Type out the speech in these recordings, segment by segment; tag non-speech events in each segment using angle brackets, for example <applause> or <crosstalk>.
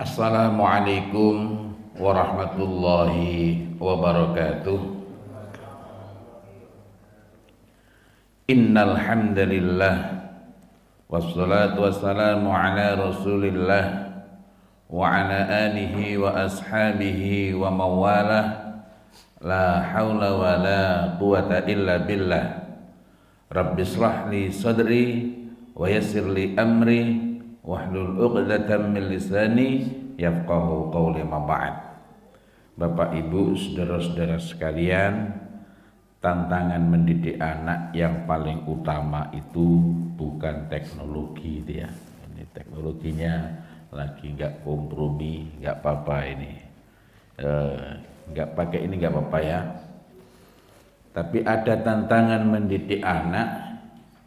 Assalamualaikum warahmatullahi wabarakatuh. Innal hamdalillah wassalatu wassalamu ala Rasulillah wa ala alihi wa ashabihi wa mawalah la haula wa la quwata illa billah. Rabbi li sadri wa yassir li amri wahlul 'uqdatam min lisani yafqahu qawli ma ba'd. Bapak Ibu, saudara-saudara sekalian, tantangan mendidik anak yang paling utama itu bukan teknologi dia. Ini teknologinya lagi nggak kompromi, nggak apa-apa ini. Eh, nggak e, pakai ini nggak apa-apa ya. Tapi ada tantangan mendidik anak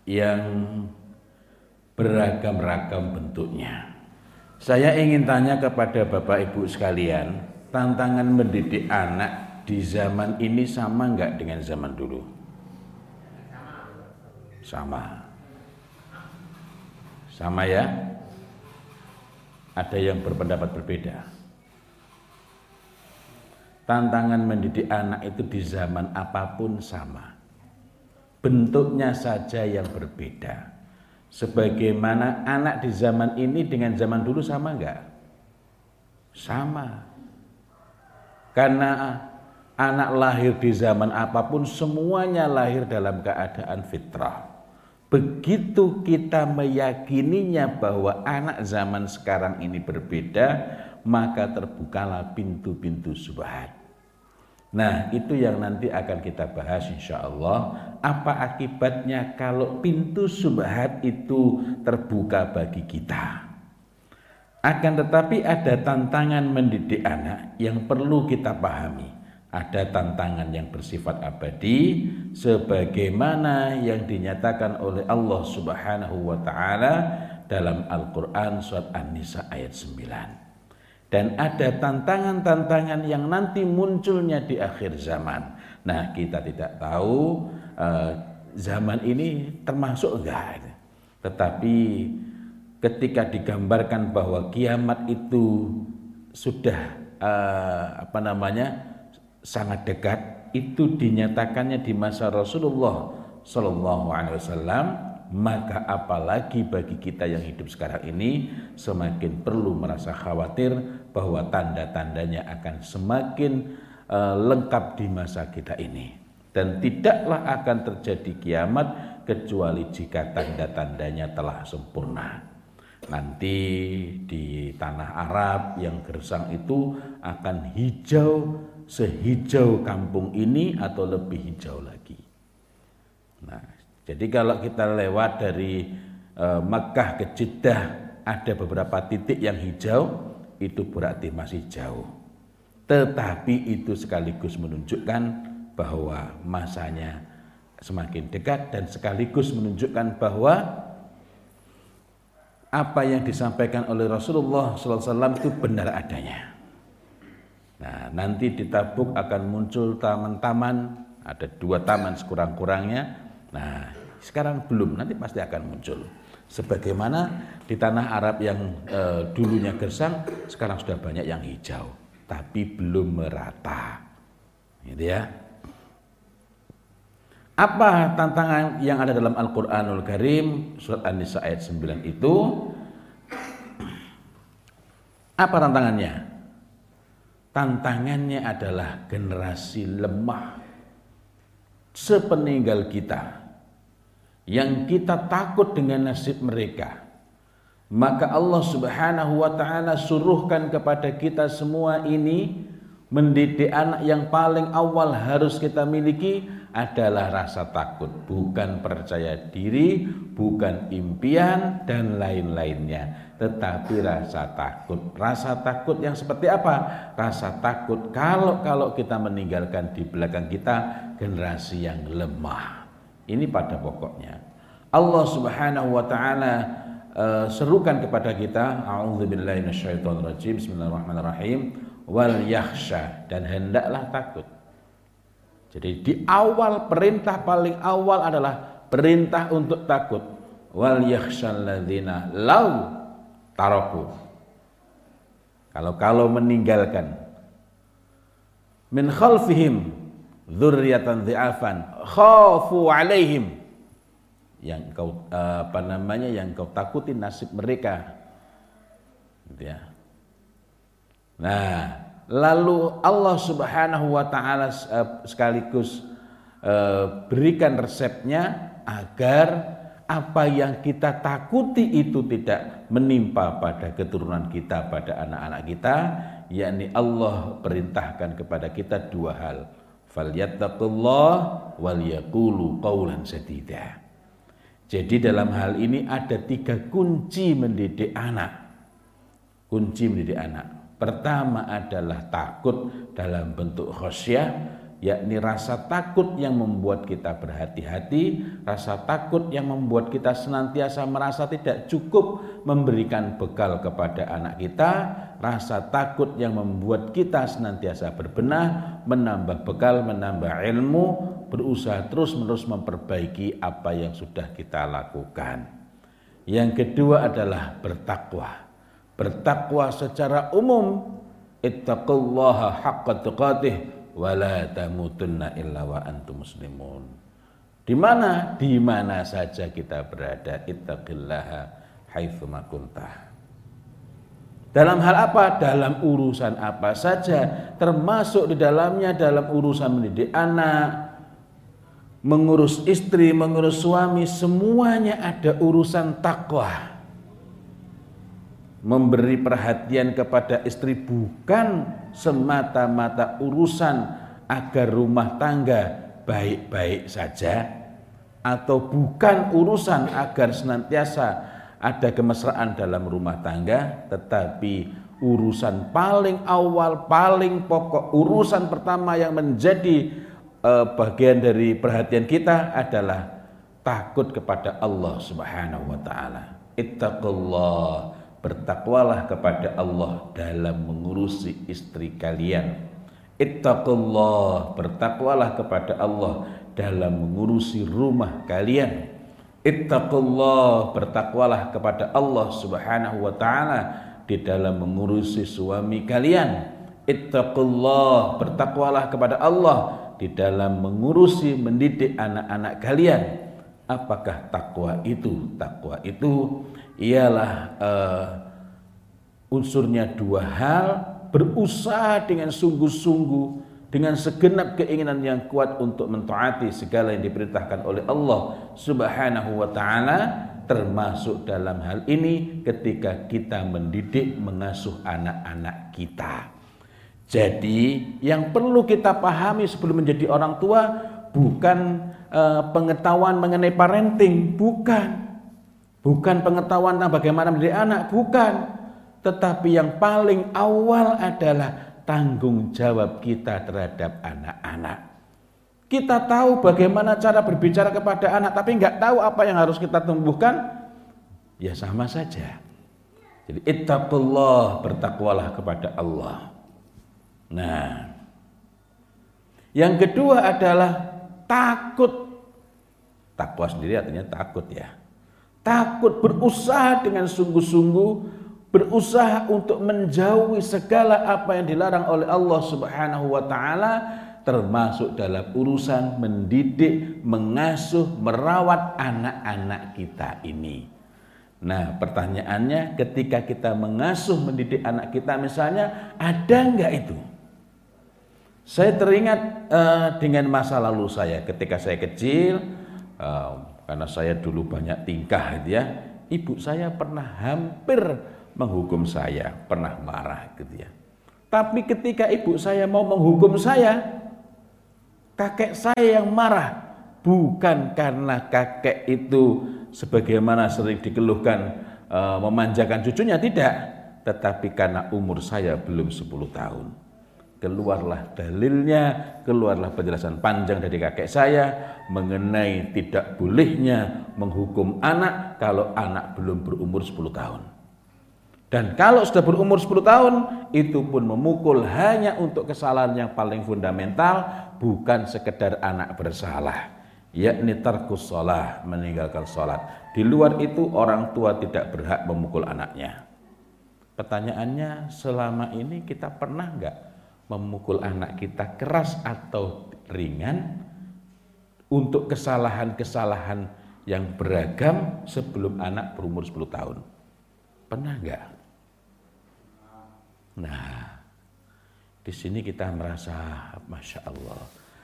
yang beragam-ragam bentuknya. Saya ingin tanya kepada Bapak Ibu sekalian, tantangan mendidik anak di zaman ini sama enggak dengan zaman dulu? Sama. Sama ya? Ada yang berpendapat berbeda. Tantangan mendidik anak itu di zaman apa pun sama. Bentuknya saja yang berbeda Sebagaimana anak di zaman ini dengan zaman dulu sama enggak? Sama. Karena anak lahir di zaman apa pun semuanya lahir dalam keadaan fitrah. Begitu kita meyakininya bahwa anak zaman sekarang ini berbeda, maka terbukalah pintu-pintu subhat. Nah, itu yang nanti akan kita bahas insya Allah. Apa akibatnya kalau pintu subhat itu terbuka bagi kita? Akan tetapi ada tantangan mendidik anak yang perlu kita pahami. Ada tantangan yang bersifat abadi sebagaimana yang dinyatakan oleh Allah Subhanahu wa taala dalam Al-Qur'an surat An-Nisa ayat 9 dan ada tantangan-tantangan yang nanti munculnya di akhir zaman. Nah, kita tidak tahu uh, zaman ini termasuk enggak. Tetapi ketika digambarkan bahwa kiamat itu sudah uh, apa namanya sangat dekat, itu dinyatakannya di masa Rasulullah Shallallahu Alaihi Wasallam maka apalagi bagi kita yang hidup sekarang ini semakin perlu merasa khawatir bahwa tanda-tandanya akan semakin uh, lengkap di masa kita ini dan tidaklah akan terjadi kiamat kecuali jika tanda-tandanya telah sempurna. Nanti di tanah Arab yang gersang itu akan hijau sehijau kampung ini atau lebih hijau lagi. Nah, jadi kalau kita lewat dari e, Mekah ke Jeddah ada beberapa titik yang hijau itu berarti masih jauh. Tetapi itu sekaligus menunjukkan bahwa masanya semakin dekat dan sekaligus menunjukkan bahwa apa yang disampaikan oleh Rasulullah SAW itu benar adanya. Nah, nanti di Tabuk akan muncul taman-taman, ada dua taman sekurang-kurangnya Nah, sekarang belum, nanti pasti akan muncul. Sebagaimana di tanah Arab yang e, dulunya gersang, sekarang sudah banyak yang hijau, tapi belum merata. Gitu ya. Apa tantangan yang ada dalam Al-Qur'anul Karim surat An-Nisa ayat 9 itu? Apa tantangannya? Tantangannya adalah generasi lemah sepeninggal kita yang kita takut dengan nasib mereka maka Allah Subhanahu wa taala suruhkan kepada kita semua ini mendidik anak yang paling awal harus kita miliki adalah rasa takut, bukan percaya diri, bukan impian dan lain-lainnya, tetapi rasa takut. Rasa takut yang seperti apa? Rasa takut kalau kalau kita meninggalkan di belakang kita generasi yang lemah. Ini pada pokoknya. Allah Subhanahu wa taala uh, serukan kepada kita, a'udzubillahi minasyaitonirrajim, bismillahirrahmanirrahim, wal yakhsha dan hendaklah takut. Jadi di awal perintah paling awal adalah perintah untuk takut. Wal yakhshal ladzina lau taraku. Kalau-kalau meninggalkan min khalfihim dzurriatan dhi'afan. Khafu alaihim. Yang kau apa namanya yang kau takuti nasib mereka. Gitu ya. Nah lalu Allah Subhanahu wa taala eh, sekaligus eh, berikan resepnya agar apa yang kita takuti itu tidak menimpa pada keturunan kita, pada anak-anak kita, yakni Allah perintahkan kepada kita dua hal. Falyattaqullah wal yaqulu qawlan sadida. Jadi dalam hal ini ada tiga kunci mendidik anak. Kunci mendidik anak. Pertama adalah takut dalam bentuk khosyah, yakni rasa takut yang membuat kita berhati-hati, rasa takut yang membuat kita senantiasa merasa tidak cukup memberikan bekal kepada anak kita, rasa takut yang membuat kita senantiasa berbenah, menambah bekal, menambah ilmu, berusaha terus-menerus memperbaiki apa yang sudah kita lakukan. Yang kedua adalah bertakwa. Bertakwa secara umum, ittaqullaha haqqa tuqatih wala tamutunna illa wa antum muslimun. Di mana? Di mana saja kita berada. Ittaqillaha haitsu kuntah. Dalam hal apa? Dalam urusan apa saja, termasuk di dalamnya dalam urusan mendidik anak, mengurus istri, mengurus suami, semuanya ada urusan takwa memberi perhatian kepada istri bukan semata-mata urusan agar rumah tangga baik-baik saja atau bukan urusan agar senantiasa ada kemesraan dalam rumah tangga tetapi urusan paling awal paling pokok urusan pertama yang menjadi uh, bagian dari perhatian kita adalah takut kepada Allah Subhanahu wa taala ittaqullah bertakwalah kepada Allah dalam mengurusi istri kalian. Ittaqullah, bertakwalah kepada Allah dalam mengurusi rumah kalian. Ittaqullah, bertakwalah kepada Allah Subhanahu wa taala di dalam mengurusi suami kalian. Ittaqullah, bertakwalah kepada Allah di dalam mengurusi mendidik anak-anak kalian. Apakah takwa itu? Takwa itu ialah uh, unsurnya dua hal berusaha dengan sungguh-sungguh dengan segenap keinginan yang kuat untuk mentaati segala yang diperintahkan oleh Allah Subhanahu wa taala termasuk dalam hal ini ketika kita mendidik mengasuh anak-anak kita. Jadi yang perlu kita pahami sebelum menjadi orang tua bukan uh, pengetahuan mengenai parenting, bukan Bukan pengetahuan tentang bagaimana mendidik anak, bukan. Tetapi yang paling awal adalah tanggung jawab kita terhadap anak-anak. Kita tahu bagaimana cara berbicara kepada anak, tapi nggak tahu apa yang harus kita tumbuhkan, ya sama saja. Jadi ittaqullah, bertakwalah kepada Allah. Nah, yang kedua adalah takut. Takwa sendiri artinya takut ya takut berusaha dengan sungguh-sungguh berusaha untuk menjauhi segala apa yang dilarang oleh Allah Subhanahu wa taala termasuk dalam urusan mendidik, mengasuh, merawat anak-anak kita ini. Nah, pertanyaannya ketika kita mengasuh mendidik anak kita misalnya ada enggak itu? Saya teringat uh, dengan masa lalu saya ketika saya kecil uh, karena saya dulu banyak tingkah gitu ya ibu saya pernah hampir menghukum saya pernah marah gitu ya. Tapi ketika ibu saya mau menghukum saya kakek saya yang marah. Bukan karena kakek itu sebagaimana sering dikeluhkan e, memanjakan cucunya tidak. Tetapi karena umur saya belum 10 tahun. Keluarlah dalilnya, keluarlah penjelasan panjang dari kakek saya mengenai tidak bolehnya menghukum anak kalau anak belum berumur 10 tahun. Dan kalau sudah berumur 10 tahun, itu pun memukul hanya untuk kesalahan yang paling fundamental, bukan sekedar anak bersalah, yakni tarkus sholah, meninggalkan sholat. Di luar itu orang tua tidak berhak memukul anaknya. Pertanyaannya, selama ini kita pernah nggak memukul anak kita keras atau ringan untuk kesalahan-kesalahan yang beragam sebelum anak berumur 10 tahun? Pernah nggak? Nah, di sini kita merasa Masya Allah.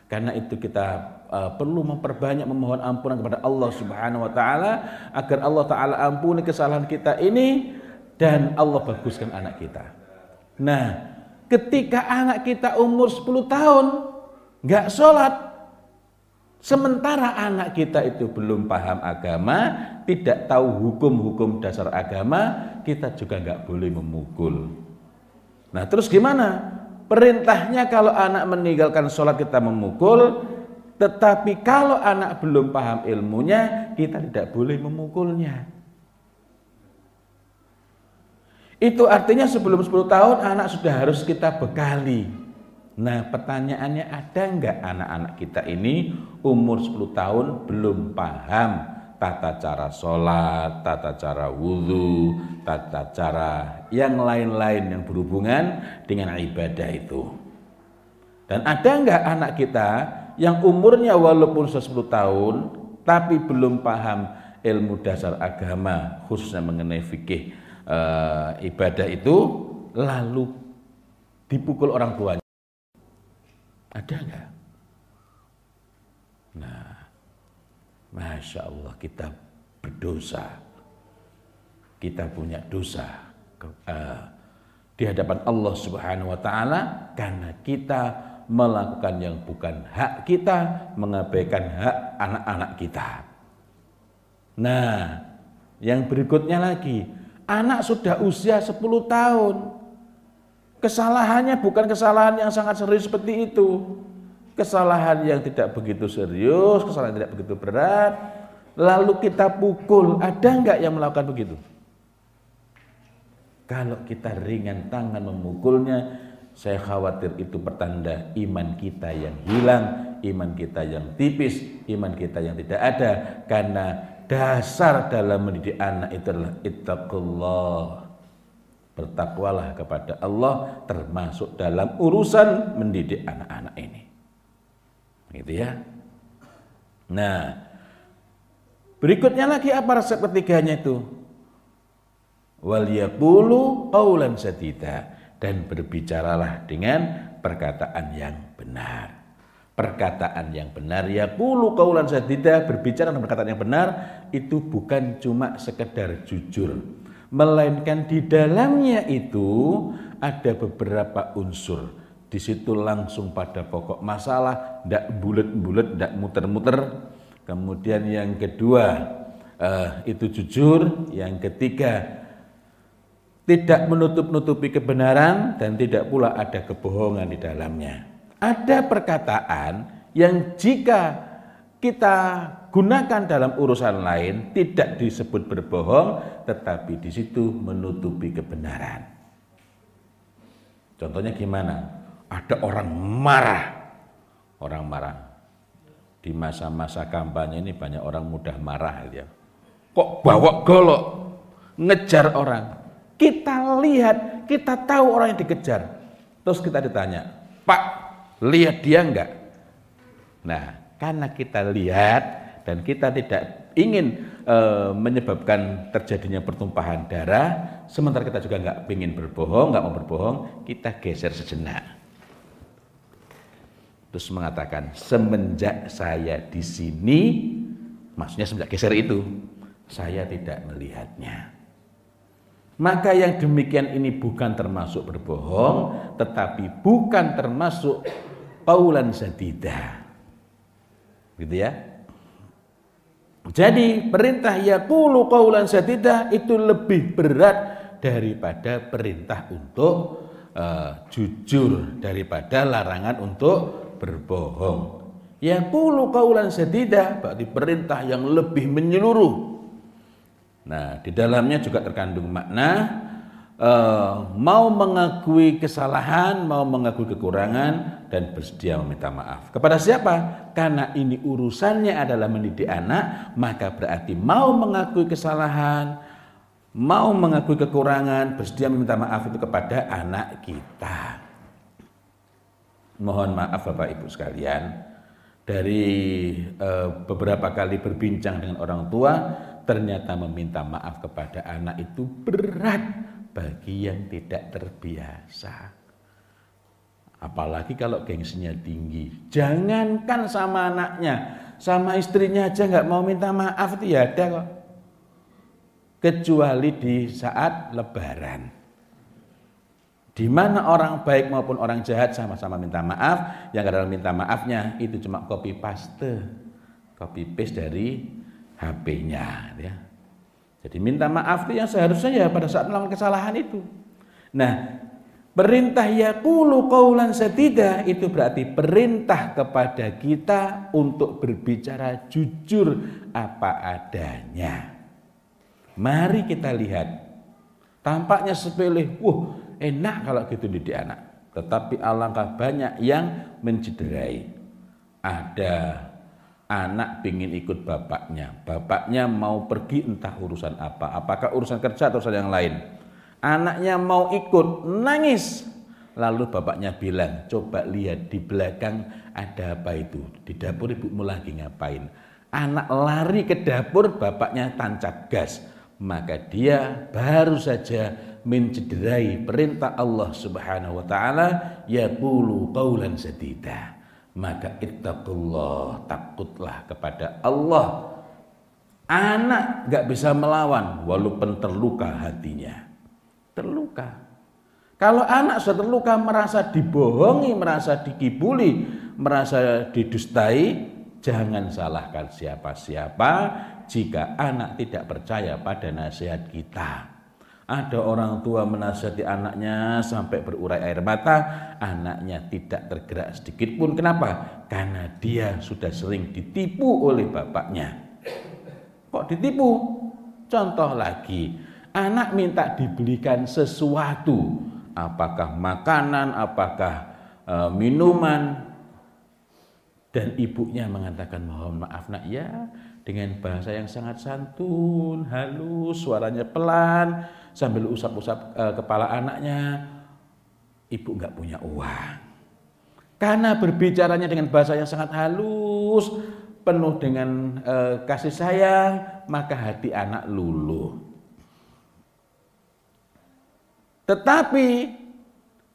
Karena itu kita uh, perlu memperbanyak memohon ampunan kepada Allah Subhanahu wa taala agar Allah taala ampuni kesalahan kita ini dan Allah baguskan anak kita. Nah, ketika anak kita umur 10 tahun nggak sholat, sementara anak kita itu belum paham agama, tidak tahu hukum-hukum dasar agama, kita juga nggak boleh memukul. Nah, terus gimana? Perintahnya kalau anak meninggalkan sholat kita memukul, tetapi kalau anak belum paham ilmunya, kita tidak boleh memukulnya. Itu artinya sebelum 10 tahun anak sudah harus kita bekali. Nah pertanyaannya ada enggak anak-anak kita ini umur 10 tahun belum paham tata cara sholat, tata cara wudhu, tata cara yang lain-lain yang berhubungan dengan ibadah itu. Dan ada enggak anak kita yang umurnya walaupun 10 tahun tapi belum paham ilmu dasar agama khususnya mengenai fikih uh, ibadah itu lalu dipukul orang tuanya. Ada nggak? Nah, masya Allah kita berdosa, kita punya dosa uh, di hadapan Allah Subhanahu Wa Taala karena kita melakukan yang bukan hak kita, mengabaikan hak anak-anak kita. Nah, yang berikutnya lagi, Anak sudah usia 10 tahun. Kesalahannya bukan kesalahan yang sangat serius seperti itu. Kesalahan yang tidak begitu serius, kesalahan yang tidak begitu berat. Lalu kita pukul, ada nggak yang melakukan begitu? Kalau kita ringan tangan memukulnya, saya khawatir itu pertanda iman kita yang hilang, iman kita yang tipis, iman kita yang tidak ada. Karena dasar dalam mendidik anak itu adalah ittaqullah. Bertakwalah kepada Allah termasuk dalam urusan mendidik anak-anak ini. Gitu ya. Nah, berikutnya lagi apa resep ketiganya itu? Wal yaqulu qaulan sadida dan berbicaralah dengan perkataan yang benar perkataan yang benar ya pulu kaulan sadida berbicara dengan perkataan yang benar itu bukan cuma sekedar jujur melainkan di dalamnya itu ada beberapa unsur di situ langsung pada pokok masalah tidak bulat-bulat tidak muter-muter kemudian yang kedua uh, itu jujur yang ketiga tidak menutup-nutupi kebenaran dan tidak pula ada kebohongan di dalamnya ada perkataan yang jika kita gunakan dalam urusan lain tidak disebut berbohong, tetapi di situ menutupi kebenaran. Contohnya gimana? Ada orang marah, orang marah. Di masa-masa kampanye ini banyak orang mudah marah ya. Kok bawa golok, ngejar orang. Kita lihat, kita tahu orang yang dikejar. Terus kita ditanya, Pak, Lihat dia enggak? Nah, karena kita lihat dan kita tidak ingin e, menyebabkan terjadinya pertumpahan darah, sementara kita juga enggak ingin berbohong, enggak mau berbohong, kita geser sejenak. Terus mengatakan, semenjak saya di sini, maksudnya semenjak geser itu, saya tidak melihatnya. Maka yang demikian ini bukan termasuk berbohong, tetapi bukan termasuk paulan sadida. Gitu ya. Jadi perintah yaqulu qaulan sadida itu lebih berat daripada perintah untuk uh, jujur daripada larangan untuk berbohong. Yaqulu qaulan sadida berarti perintah yang lebih menyeluruh Nah, di dalamnya juga terkandung makna uh, mau mengakui kesalahan, mau mengakui kekurangan dan bersedia meminta maaf. Kepada siapa? Karena ini urusannya adalah mendidik anak, maka berarti mau mengakui kesalahan, mau mengakui kekurangan, bersedia meminta maaf itu kepada anak kita. Mohon maaf Bapak Ibu sekalian, dari e, beberapa kali berbincang dengan orang tua, ternyata meminta maaf kepada anak itu berat bagi yang tidak terbiasa. Apalagi kalau gengsinya tinggi. Jangankan sama anaknya, sama istrinya aja nggak mau minta maaf itu ya ada kok kecuali di saat lebaran. Di mana orang baik maupun orang jahat sama-sama minta maaf, yang kadang minta maafnya itu cuma copy paste, copy paste dari HP-nya ya. Jadi minta maaf itu yang seharusnya ya pada saat melakukan kesalahan itu. Nah, perintah yaqulu qaulan sadida itu berarti perintah kepada kita untuk berbicara jujur apa adanya. Mari kita lihat. Tampaknya sepele, wah enak kalau gitu didik anak. Tetapi alangkah banyak yang mencederai. Ada anak ingin ikut bapaknya. Bapaknya mau pergi entah urusan apa. Apakah urusan kerja atau urusan yang lain. Anaknya mau ikut, nangis. Lalu bapaknya bilang, coba lihat di belakang ada apa itu. Di dapur ibumu lagi ngapain. Anak lari ke dapur, bapaknya tancap gas maka dia baru saja mencederai perintah Allah Subhanahu wa taala yaqulu qaulan sadida. Maka ittaqullah takutlah kepada Allah. Anak nggak bisa melawan walaupun terluka hatinya. Terluka. Kalau anak sudah terluka merasa dibohongi merasa dikibuli merasa didustai jangan salahkan siapa-siapa jika anak tidak percaya pada nasihat kita. Ada orang tua menasihati anaknya sampai berurai air mata, anaknya tidak tergerak sedikit pun. Kenapa? Karena dia sudah sering ditipu oleh bapaknya. Kok ditipu? Contoh lagi, anak minta dibelikan sesuatu, apakah makanan, apakah e, minuman, dan ibunya mengatakan mohon maaf nak ya dengan bahasa yang sangat santun, halus, suaranya pelan, sambil usap-usap e, kepala anaknya. Ibu nggak punya uang. Karena berbicaranya dengan bahasa yang sangat halus, penuh dengan e, kasih sayang, maka hati anak luluh. Tetapi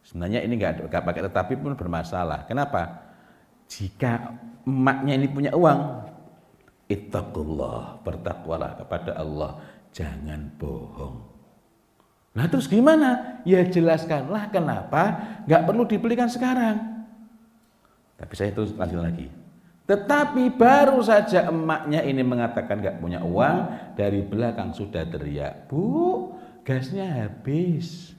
sebenarnya ini nggak pakai tetapi pun bermasalah. Kenapa? Jika emaknya ini punya uang, Ittaqullah, bertakwalah kepada Allah, jangan bohong. Nah terus gimana? Ya jelaskanlah kenapa nggak perlu dibelikan sekarang. Tapi saya terus lanjut lagi. Tetapi baru saja emaknya ini mengatakan nggak punya uang, dari belakang sudah teriak, Bu, gasnya habis.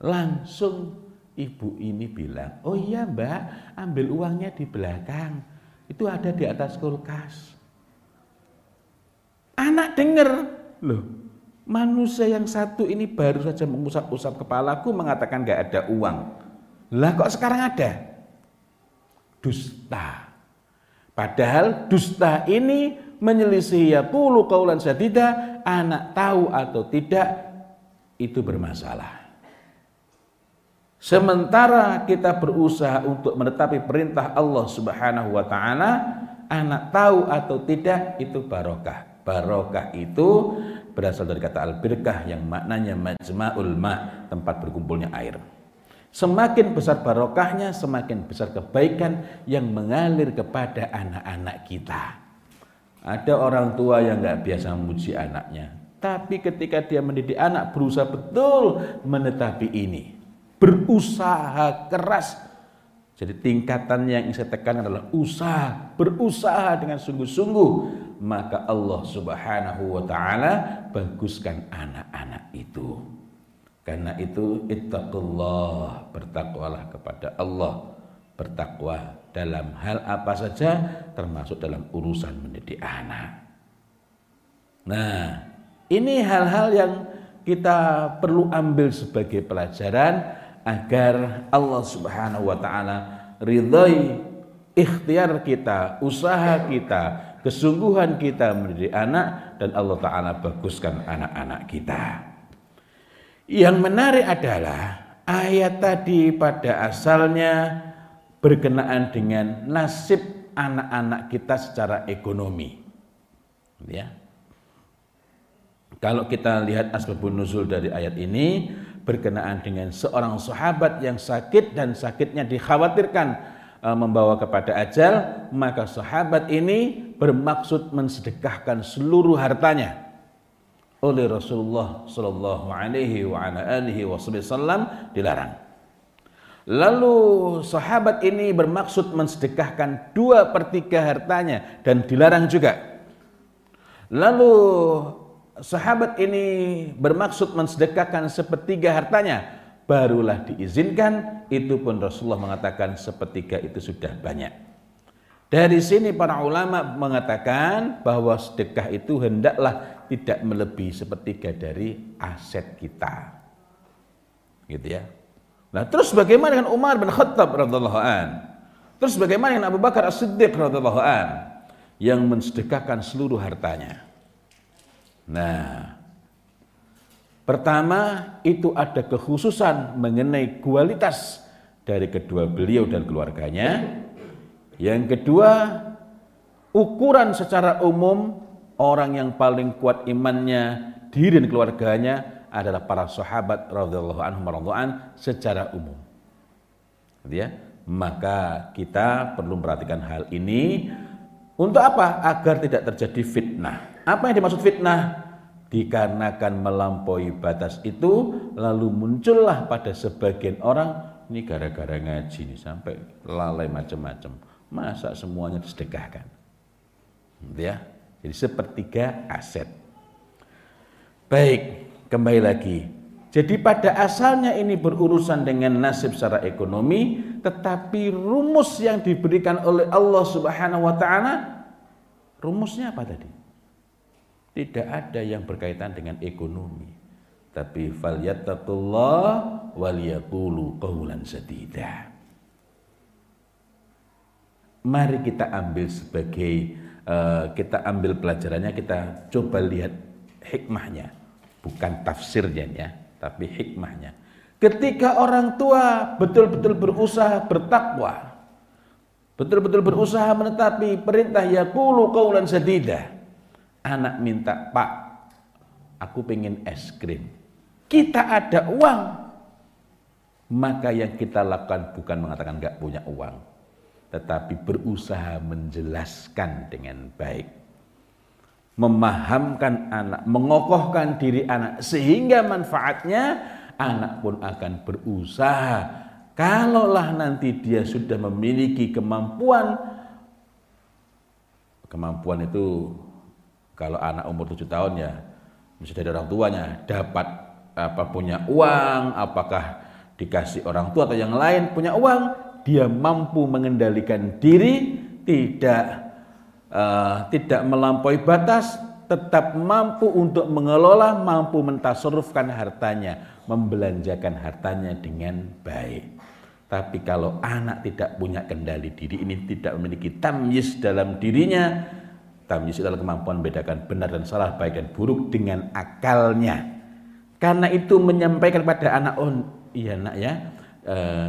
Langsung ibu ini bilang, oh iya mbak, ambil uangnya di belakang. Itu ada di atas kulkas. Anak dengar, loh manusia yang satu ini baru saja mengusap-usap kepalaku mengatakan gak ada uang. Lah kok sekarang ada? Dusta. Padahal dusta ini menyelisihi ya puluh kaulan tidak anak tahu atau tidak itu bermasalah. Sementara kita berusaha untuk menetapi perintah Allah Subhanahu wa taala, anak tahu atau tidak itu barokah. Barokah itu berasal dari kata al-birkah yang maknanya majma'ul ma, tempat berkumpulnya air. Semakin besar barokahnya, semakin besar kebaikan yang mengalir kepada anak-anak kita. Ada orang tua yang nggak biasa memuji anaknya, tapi ketika dia mendidik anak berusaha betul menetapi ini, berusaha keras. Jadi tingkatan yang saya tekan adalah usaha, berusaha dengan sungguh-sungguh maka Allah Subhanahu wa taala baguskan anak-anak itu. Karena itu ittaqullah, bertakwalah kepada Allah, bertakwa dalam hal apa saja termasuk dalam urusan mendidik anak. Nah, ini hal-hal yang kita perlu ambil sebagai pelajaran agar Allah Subhanahu wa taala ridhoi ikhtiar kita, usaha kita, kesungguhan kita mendidik anak dan Allah Ta'ala baguskan anak-anak kita. Yang menarik adalah ayat tadi pada asalnya berkenaan dengan nasib anak-anak kita secara ekonomi. Ya. Kalau kita lihat asbabun nuzul dari ayat ini berkenaan dengan seorang sahabat yang sakit dan sakitnya dikhawatirkan membawa kepada ajal, maka sahabat ini bermaksud mensedekahkan seluruh hartanya oleh Rasulullah Shallallahu Alaihi Wasallam dilarang. Lalu sahabat ini bermaksud mensedekahkan dua per tiga hartanya dan dilarang juga. Lalu sahabat ini bermaksud mensedekahkan sepertiga hartanya, barulah diizinkan. Itu pun Rasulullah mengatakan sepertiga itu sudah banyak. Dari sini para ulama mengatakan bahwa sedekah itu hendaklah tidak melebihi sepertiga dari aset kita. Gitu ya. Nah, terus bagaimana dengan Umar bin Khattab radhiyallahu an? Terus bagaimana dengan Abu Bakar As-Siddiq an yang mensedekahkan seluruh hartanya? Nah, pertama itu ada kekhususan mengenai kualitas dari kedua beliau dan keluarganya yang kedua, ukuran secara umum orang yang paling kuat imannya diri dan keluarganya adalah para sahabat radhiyallahu anhum radhiyallahu secara umum. Gitu ya. Maka kita perlu memperhatikan hal ini untuk apa? Agar tidak terjadi fitnah. Apa yang dimaksud fitnah? Dikarenakan melampaui batas itu lalu muncullah pada sebagian orang ini gara-gara ngaji nih sampai lalai macam-macam. Masa semuanya disedekahkan ya. Jadi sepertiga aset. Baik kembali lagi. Jadi pada asalnya ini berurusan dengan nasib secara ekonomi tetapi rumus yang diberikan oleh Allah Subhanahu wa taala rumusnya apa tadi tidak ada yang berkaitan dengan ekonomi. Tapi falyattaqullah waliyaqulu qawlan sadida. Mari kita ambil sebagai uh, kita ambil pelajarannya kita coba lihat hikmahnya. Bukan tafsirnya ya tapi hikmahnya. Ketika orang tua betul-betul berusaha bertakwa betul-betul berusaha menetapi perintah yaqulu qaulan sadida anak minta pak aku pengen es krim kita ada uang maka yang kita lakukan bukan mengatakan nggak punya uang tetapi berusaha menjelaskan dengan baik. Memahamkan anak, mengokohkan diri anak sehingga manfaatnya anak pun akan berusaha. Kalaulah nanti dia sudah memiliki kemampuan kemampuan itu kalau anak umur tujuh tahun ya mesti dari orang tuanya dapat apa punya uang apakah dikasih orang tua atau yang lain punya uang dia mampu mengendalikan diri, tidak uh, tidak melampaui batas, tetap mampu untuk mengelola, mampu mentasarufkan hartanya, membelanjakan hartanya dengan baik. Tapi kalau anak tidak punya kendali diri ini tidak memiliki tamyiz dalam dirinya, tamyiz adalah kemampuan membedakan benar dan salah, baik dan buruk dengan akalnya. Karena itu menyampaikan pada anak, oh iya nak ya,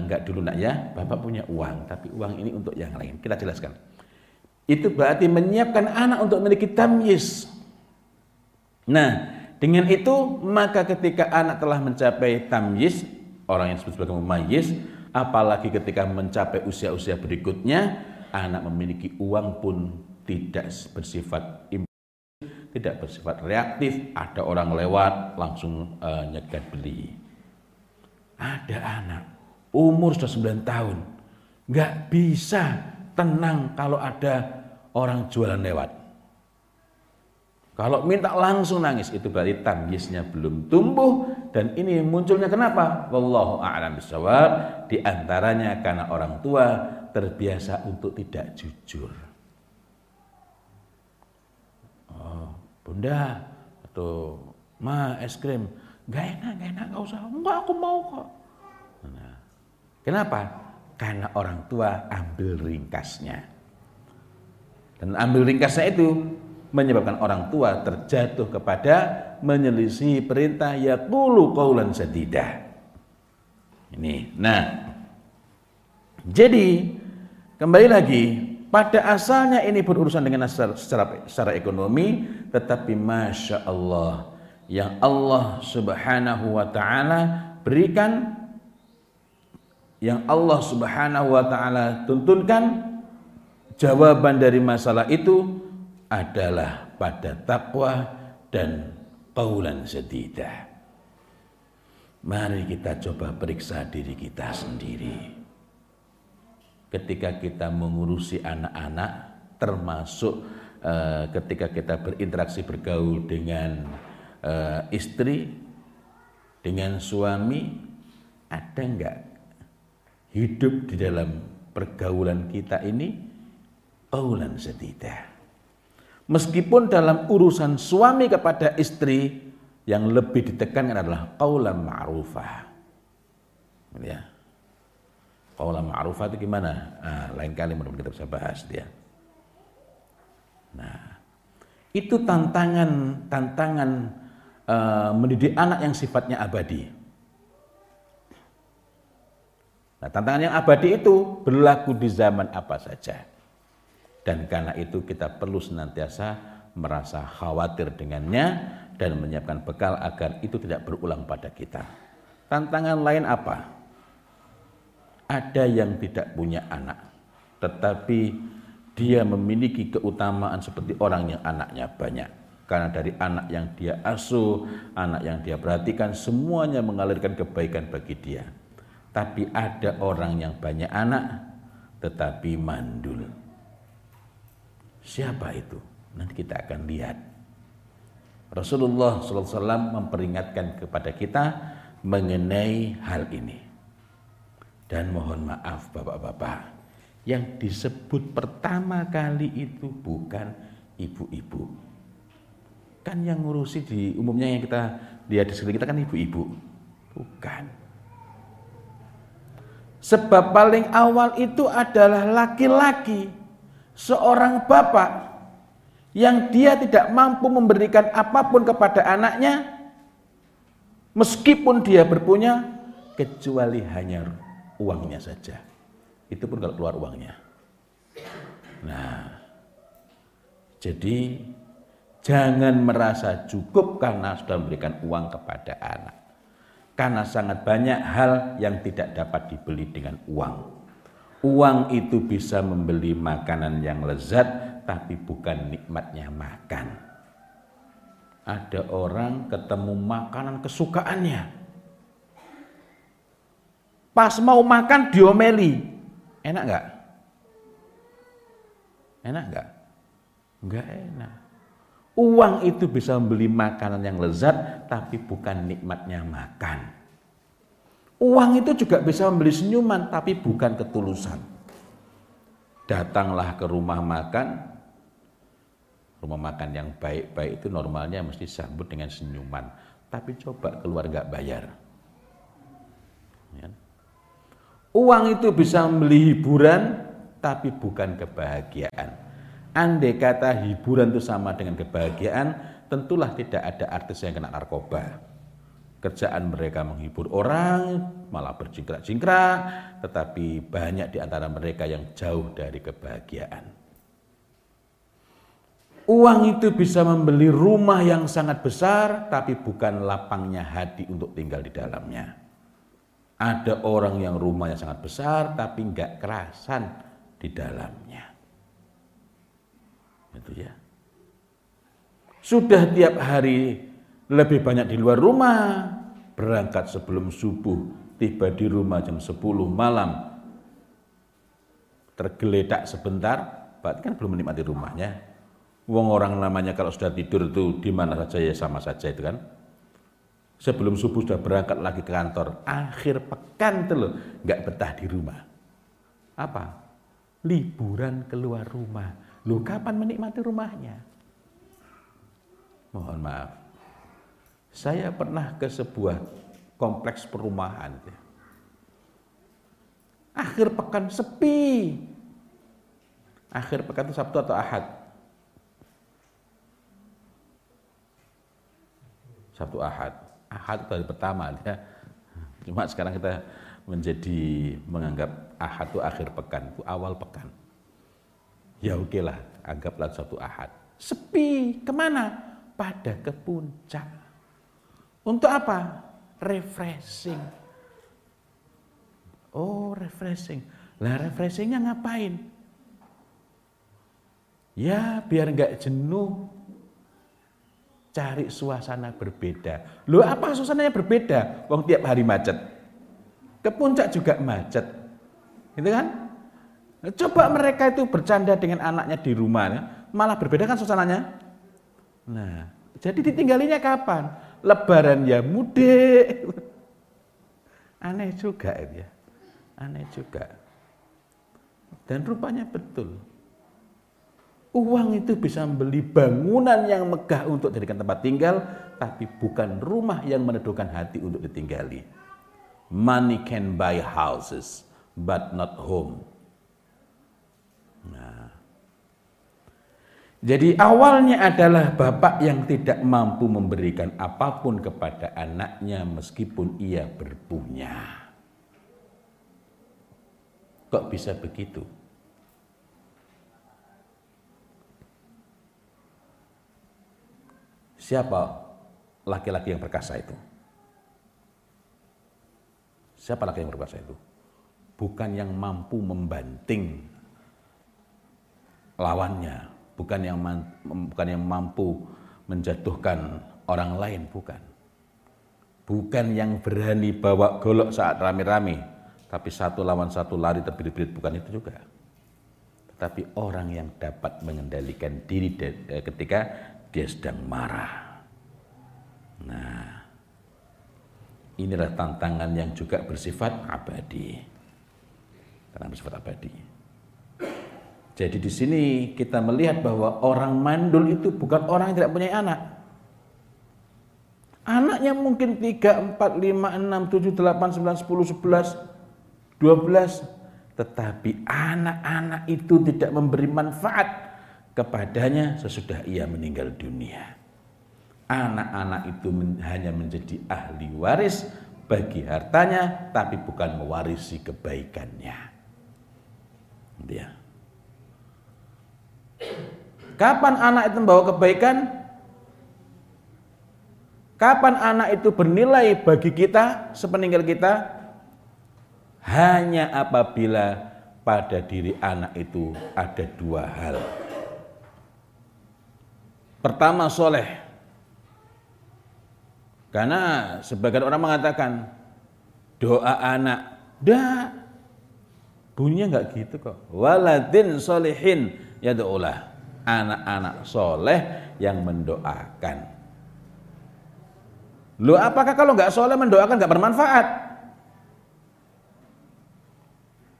enggak eh, dulu nak ya, Bapak punya uang, tapi uang ini untuk yang lain. Kita jelaskan. Itu berarti menyiapkan anak untuk memiliki tamyiz. Nah, dengan itu maka ketika anak telah mencapai tamyiz, orang yang disebut sebagai mumayyiz, apalagi ketika mencapai usia-usia berikutnya, anak memiliki uang pun tidak bersifat tidak bersifat reaktif, ada orang lewat langsung uh, nyegat beli. Ada anak umur sudah 9 tahun, nggak bisa tenang kalau ada orang jualan lewat. Kalau minta langsung nangis itu berarti tangisnya belum tumbuh dan ini munculnya kenapa? Wallahu a'lam bishawab di antaranya karena orang tua terbiasa untuk tidak jujur. Oh, bunda atau ma es krim, gak enak, gak enak, gak usah, enggak aku mau kok. Nah, Kenapa? Karena orang tua ambil ringkasnya. Dan ambil ringkasnya itu menyebabkan orang tua terjatuh kepada menyelisih perintah yaqulu qaulan sadidah. Ini. Nah, jadi kembali lagi pada asalnya ini berurusan dengan secara, secara, secara ekonomi, tetapi masya Allah yang Allah Subhanahu wa taala berikan yang Allah Subhanahu wa taala tuntunkan jawaban dari masalah itu adalah pada takwa dan paulan sedidah. Mari kita coba periksa diri kita sendiri. Ketika kita mengurusi anak-anak, termasuk uh, ketika kita berinteraksi bergaul dengan uh, istri, dengan suami, ada enggak hidup di dalam pergaulan kita ini paulan sedidah. Meskipun dalam urusan suami kepada istri yang lebih ditekankan adalah qaulan ma'rufah. Ya. Qaulan ma'rufah itu gimana? Nah, lain kali mudah kita bisa bahas dia. Nah, itu tantangan tantangan uh, mendidik anak yang sifatnya abadi. Nah, tantangan yang abadi itu berlaku di zaman apa saja. Dan karena itu kita perlu senantiasa merasa khawatir dengannya dan menyiapkan bekal agar itu tidak berulang pada kita. Tantangan lain apa? Ada yang tidak punya anak, tetapi dia memiliki keutamaan seperti orang yang anaknya banyak. Karena dari anak yang dia asuh, anak yang dia perhatikan, semuanya mengalirkan kebaikan bagi dia. Tapi ada orang yang banyak anak, tetapi mandul Siapa itu? Nanti kita akan lihat. Rasulullah SAW memperingatkan kepada kita mengenai hal ini. Dan mohon maaf bapak-bapak, yang disebut pertama kali itu bukan ibu-ibu. Kan yang ngurusi di umumnya yang kita lihat di sekeliling kita kan ibu-ibu. Bukan. Sebab paling awal itu adalah laki-laki seorang bapak yang dia tidak mampu memberikan apa pun kepada anaknya meskipun dia berpunya kecuali hanya uangnya saja. Itu pun kalau keluar uangnya. Nah, jadi jangan merasa cukup karena sudah memberikan uang kepada anak. Karena sangat banyak hal yang tidak dapat dibeli dengan uang. Uang itu bisa membeli makanan yang lezat, tapi bukan nikmatnya makan. Ada orang ketemu makanan kesukaannya. Pas mau makan diomeli. Enak nggak? Enak nggak? Nggak enak. Uang itu bisa membeli makanan yang lezat, tapi bukan nikmatnya makan. Uang itu juga bisa membeli senyuman, tapi bukan ketulusan. Datanglah ke rumah makan, rumah makan yang baik-baik itu normalnya mesti sambut dengan senyuman. Tapi coba keluar nggak bayar. Uang itu bisa membeli hiburan, tapi bukan kebahagiaan. Andai kata hiburan itu sama dengan kebahagiaan, tentulah tidak ada artis yang kena narkoba kerjaan mereka menghibur orang, malah berjingkrak-jingkrak, tetapi banyak di antara mereka yang jauh dari kebahagiaan. Uang itu bisa membeli rumah yang sangat besar, tapi bukan lapangnya hati untuk tinggal di dalamnya. Ada orang yang rumahnya sangat besar, tapi nggak kerasan di dalamnya. Itu ya. Sudah tiap hari lebih banyak di luar rumah, berangkat sebelum subuh, tiba di rumah jam 10 malam, tergeletak sebentar, berarti kan belum menikmati rumahnya. Wong orang namanya kalau sudah tidur itu di mana saja ya sama saja itu kan. Sebelum subuh sudah berangkat lagi ke kantor, akhir pekan itu loh nggak betah di rumah. Apa? Liburan keluar rumah. Lu kapan menikmati rumahnya? Mohon maaf, saya pernah ke sebuah kompleks perumahan. Akhir pekan sepi. Akhir pekan itu Sabtu atau Ahad? Sabtu Ahad. Ahad itu hari pertama ya. Cuma sekarang kita menjadi menganggap Ahad itu akhir pekan, itu awal pekan. Ya oke lah, anggaplah Sabtu Ahad. Sepi, ke mana? Pada ke puncak. Untuk apa? Refreshing. Oh, refreshing. Lah refreshingnya ngapain? Ya, biar nggak jenuh. Cari suasana berbeda. Loh, apa suasananya berbeda? Wong tiap hari macet. Ke puncak juga macet. Gitu kan? Coba mereka itu bercanda dengan anaknya di rumah, ya. malah berbeda kan suasananya. Nah, jadi ditinggalinya kapan? Lebaran ya mudik. <laughs> Aneh juga ya. Aneh juga. Dan rupanya betul. Uang itu bisa membeli bangunan yang megah untuk dijadikan tempat tinggal, tapi bukan rumah yang meneduhkan hati untuk ditinggali. Money can buy houses, but not home. Nah, jadi awalnya adalah bapak yang tidak mampu memberikan apa pun kepada anaknya meskipun ia berpunya. Kok bisa begitu? Siapa laki-laki yang perkasa itu? Siapa laki yang perkasa itu? Bukan yang mampu membanting lawannya, bukan yang bukan yang mampu menjatuhkan orang lain, bukan. Bukan yang berani bawa golok saat rame-rame, tapi satu lawan satu lari terbirit-birit, bukan itu juga. Tetapi orang yang dapat mengendalikan diri ketika dia sedang marah. Nah, inilah tantangan yang juga bersifat abadi. Karena bersifat abadi. Jadi di sini kita melihat bahwa orang mandul itu bukan orang yang tidak punya anak. Anaknya mungkin 3, 4, 5, 6, 7, 8, 9, 10, 11, 12. Tetapi anak-anak itu tidak memberi manfaat kepadanya sesudah ia meninggal dunia. Anak-anak itu hanya menjadi ahli waris bagi hartanya, tapi bukan mewarisi kebaikannya. Dia. Kapan anak itu membawa kebaikan? Kapan anak itu bernilai bagi kita sepeninggal kita? Hanya apabila pada diri anak itu ada dua hal. Pertama soleh. Karena sebagian orang mengatakan doa anak. Dah. Bunyinya nggak gitu kok. Waladin solehin ya doalah. Anak-anak soleh yang mendoakan. Lu apakah kalau nggak soleh mendoakan nggak bermanfaat?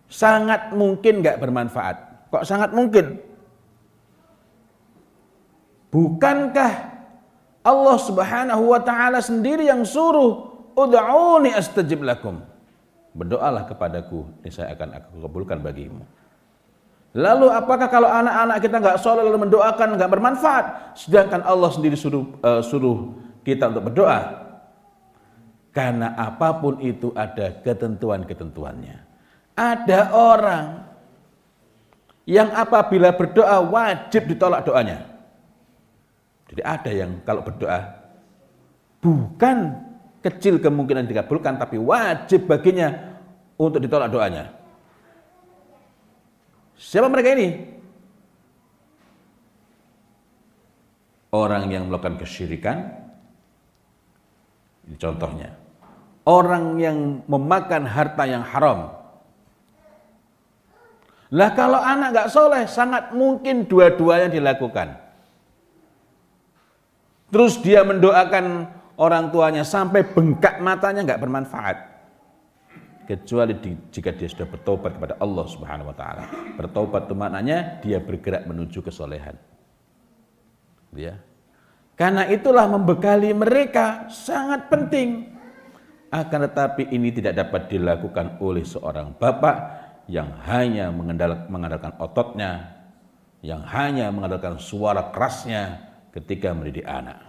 Sangat mungkin nggak bermanfaat. Kok sangat mungkin? Bukankah Allah Subhanahu wa taala sendiri yang suruh ud'uni astajib lakum. Berdoalah kepadaku, saya akan aku kabulkan bagimu. Lalu apakah kalau anak-anak kita nggak sholat lalu mendoakan nggak bermanfaat, sedangkan Allah sendiri suruh uh, suruh kita untuk berdoa? Karena apa pun itu ada ketentuan-ketentuannya. Ada orang yang apabila berdoa wajib ditolak doanya. Jadi ada yang kalau berdoa bukan kecil kemungkinan dikabulkan tapi wajib baginya untuk ditolak doanya. Siapa mereka ini? Orang yang melakukan kesyirikan, ini contohnya. Orang yang memakan harta yang haram. Lah kalau anak nggak soleh, sangat mungkin dua-duanya dilakukan. Terus dia mendoakan orang tuanya sampai bengkak matanya nggak bermanfaat. Kecuali di, jika dia sudah bertobat kepada Allah Subhanahu wa taala. Bertobat itu maknanya dia bergerak menuju kesolehan. Ya. Karena itulah membekali mereka sangat penting. Akan tetapi ini tidak dapat dilakukan oleh seorang bapak yang hanya mengandalkan ototnya yang hanya mengandalkan suara kerasnya ketika mendidik anak.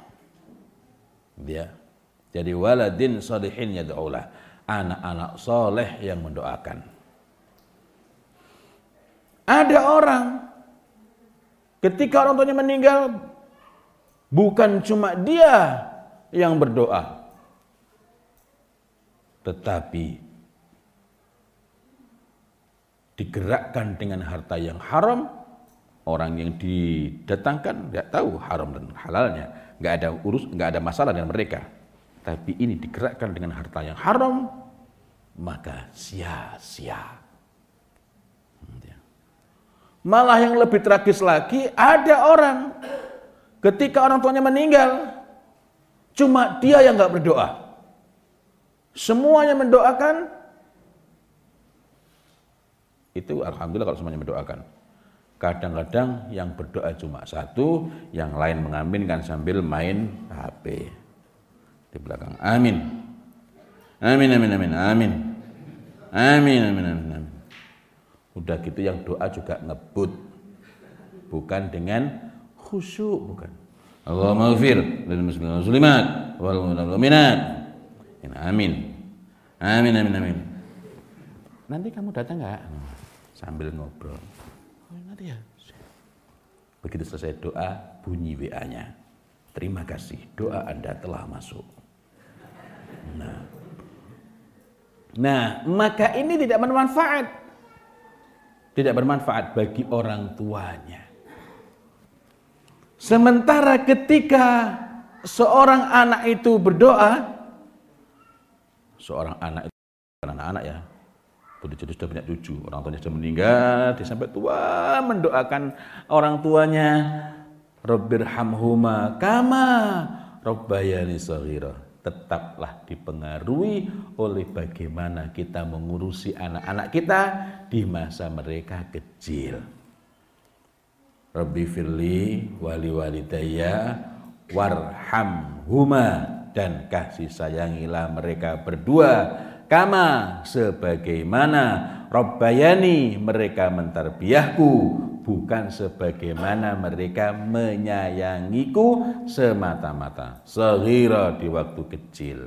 Dia jadi waladin salihin yad'ulah, anak-anak soleh yang mendoakan. Ada orang ketika orang tuanya meninggal bukan cuma dia yang berdoa tetapi digerakkan dengan harta yang haram orang yang didatangkan nggak tahu haram dan halalnya. Nggak ada urus nggak ada masalah dengan mereka. Tapi ini digerakkan dengan harta yang haram maka sia-sia. Malah yang lebih tragis lagi ada orang. Ketika orang tuanya meninggal cuma dia yang nggak berdoa. Semuanya mendoakan, itu alhamdulillah kalau semuanya mendoakan. Kadang-kadang yang berdoa cuma satu, yang lain mengaminkan sambil main HP di belakang. Amin. Amin amin amin amin. Amin amin amin. amin. Udah gitu yang doa juga ngebut. Bukan dengan khusyuk, bukan. Allahumma ghafir lil muslimin muslimat wal mu'minat Amin. Amin, amin, amin. Nanti kamu datang nggak? Sambil ngobrol. Begitu selesai doa, bunyi WA-nya. Terima kasih, doa Anda telah masuk. Nah, nah maka ini tidak bermanfaat. Tidak bermanfaat bagi orang tuanya. Sementara ketika seorang anak itu berdoa, seorang anak itu anak-anak ya Begitu jadi sudah banyak cucu, orang tuanya sudah meninggal, dia sampai tua mendoakan orang tuanya, Rabbirhamhuma kama Rabbayani saghira. Tetaplah dipengaruhi oleh bagaimana kita mengurusi anak-anak kita di masa mereka kecil. Rabbi firli wali walidayya warhamhuma dan kasih sayangilah mereka berdua kama sebagaimana Robbayani mereka mentarbiahku bukan sebagaimana mereka menyayangiku semata-mata sehira di waktu kecil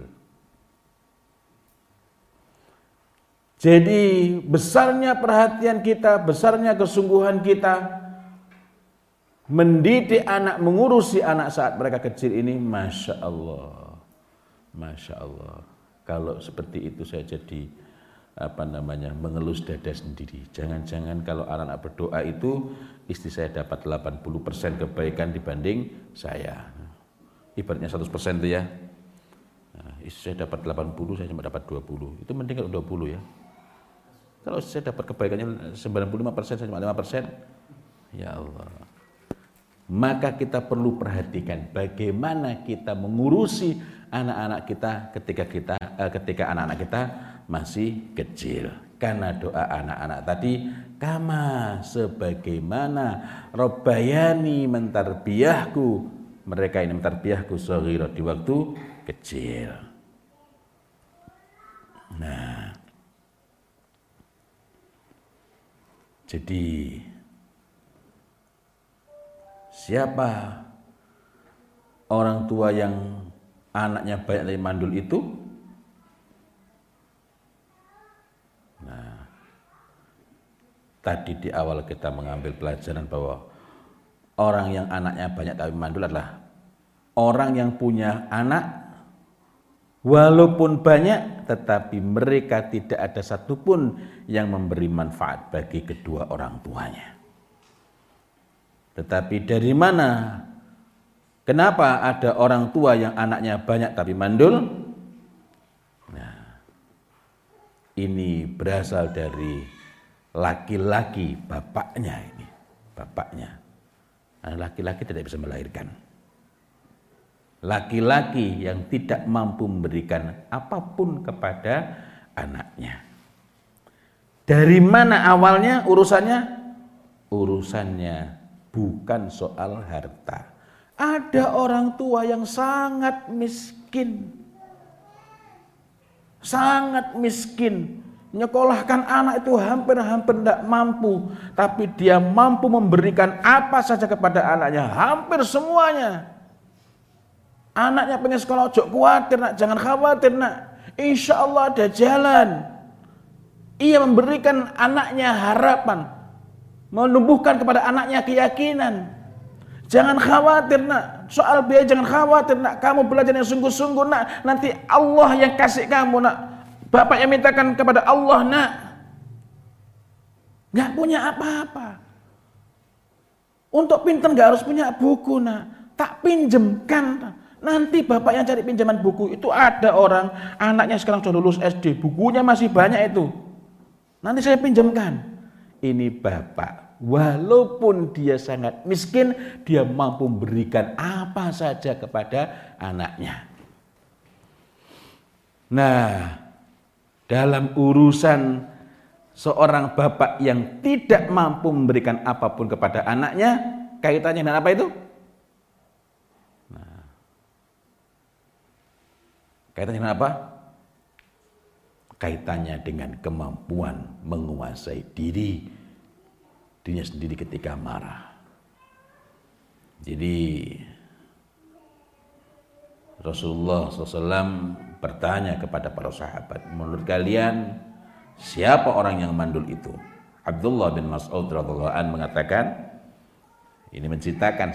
jadi besarnya perhatian kita besarnya kesungguhan kita mendidik anak mengurusi anak saat mereka kecil ini Masya Allah Masya Allah. Kalau seperti itu saya jadi apa namanya mengelus dada sendiri. Jangan-jangan kalau anak-anak berdoa itu istri saya dapat 80% kebaikan dibanding saya. Ibaratnya 100% itu ya. Nah, istri saya dapat 80, saya cuma dapat 20. Itu mending kalau 20 ya. Kalau saya dapat kebaikannya 95%, saya cuma 5%. Ya Allah. Maka kita perlu perhatikan bagaimana kita mengurusi anak-anak kita ketika kita ketika anak-anak kita masih kecil. Karena doa anak-anak tadi kama sebagaimana Robbayani mentarbiyahku mereka ini mentarbiyahku sehira di waktu kecil. Nah, jadi siapa orang tua yang anaknya banyak dari mandul itu tadi di awal kita mengambil pelajaran bahwa orang yang anaknya banyak tapi mandul adalah orang yang punya anak walaupun banyak tetapi mereka tidak ada satupun yang memberi manfaat bagi kedua orang tuanya tetapi dari mana Kenapa ada orang tua yang anaknya banyak tapi mandul? Nah, ini berasal dari laki-laki bapaknya ini, bapaknya. Nah, laki-laki tidak bisa melahirkan. Laki-laki yang tidak mampu memberikan apa pun kepada anaknya. Dari mana awalnya urusannya? Urusannya bukan soal harta ada orang tua yang sangat miskin. Sangat miskin. Menyekolahkan anak itu hampir-hampir tidak mampu. Tapi dia mampu memberikan apa saja kepada anaknya. Hampir semuanya. Anaknya pengen sekolah, ojo khawatir nak, jangan khawatir nak. Insya Allah ada jalan. Ia memberikan anaknya harapan. Menumbuhkan kepada anaknya keyakinan. Jangan khawatir nak, soal biaya jangan khawatir nak. Kamu belajar yang sungguh-sungguh nak. Nanti Allah yang kasih kamu nak. Bapak yang mintakan kepada Allah nak. Gak punya apa-apa. Untuk pinter gak harus punya buku nak. Tak pinjemkan. Nanti bapak yang cari pinjaman buku itu ada orang anaknya sekarang sudah lulus SD, bukunya masih banyak itu. Nanti saya pinjamkan. Ini bapak, walaupun dia sangat miskin, dia mampu memberikan apa saja kepada anaknya. Nah, dalam urusan seorang bapak yang tidak mampu memberikan apa pun kepada anaknya, kaitannya dengan apa itu? Nah, kaitannya dengan apa? Kaitannya dengan kemampuan menguasai diri dirinya sendiri ketika marah. Jadi Rasulullah SAW bertanya kepada para sahabat, menurut kalian siapa orang yang mandul itu? Abdullah bin Mas'ud radhiallahu an mengatakan ini menceritakan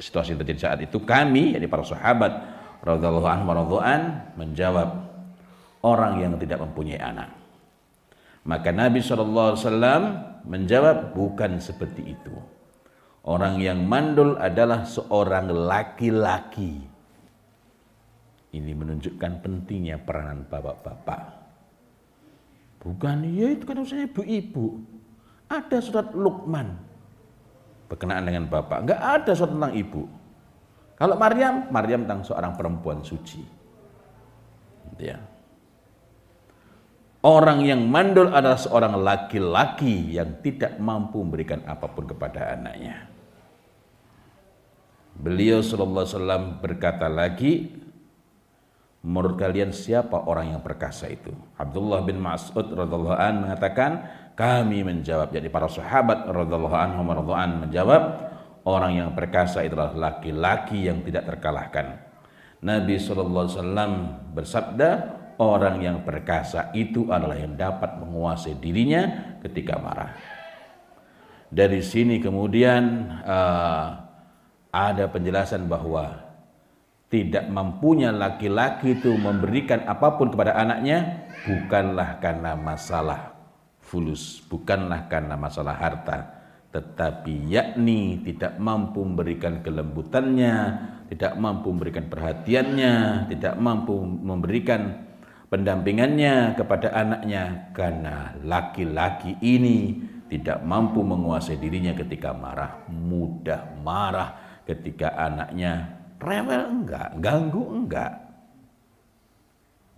situasi terjadi saat itu kami yakni para sahabat radhiallahu anhu an menjawab orang yang tidak mempunyai anak. Maka Nabi SAW menjawab bukan seperti itu. Orang yang mandul adalah seorang laki-laki ini menunjukkan pentingnya peranan bapak-bapak. Bukan, ya itu kan urusannya ibu-ibu. Ada surat Lukman berkenaan dengan bapak. Enggak ada surat tentang ibu. Kalau Maryam, Maryam tentang seorang perempuan suci. Ya. Orang yang mandul adalah seorang laki-laki yang tidak mampu memberikan apa pun kepada anaknya. Beliau sallallahu alaihi wasallam berkata lagi, Menurut kalian siapa orang yang perkasa itu? Abdullah bin Mas'ud radhiallahu an mengatakan, kami menjawab. Jadi para sahabat radhiallahu anhum radhiallahu menjawab, orang yang perkasa itulah laki-laki yang tidak terkalahkan. Nabi SAW bersabda, orang yang perkasa itu adalah yang dapat menguasai dirinya ketika marah. Dari sini kemudian uh, ada penjelasan bahwa tidak mampunya laki-laki itu memberikan apa pun kepada anaknya bukanlah karena masalah fulus, bukanlah karena masalah harta, tetapi yakni tidak mampu memberikan kelembutannya, tidak mampu memberikan perhatiannya, tidak mampu memberikan pendampingannya kepada anaknya karena laki-laki ini tidak mampu menguasai dirinya ketika marah, mudah marah ketika anaknya Rewel enggak, ganggu enggak.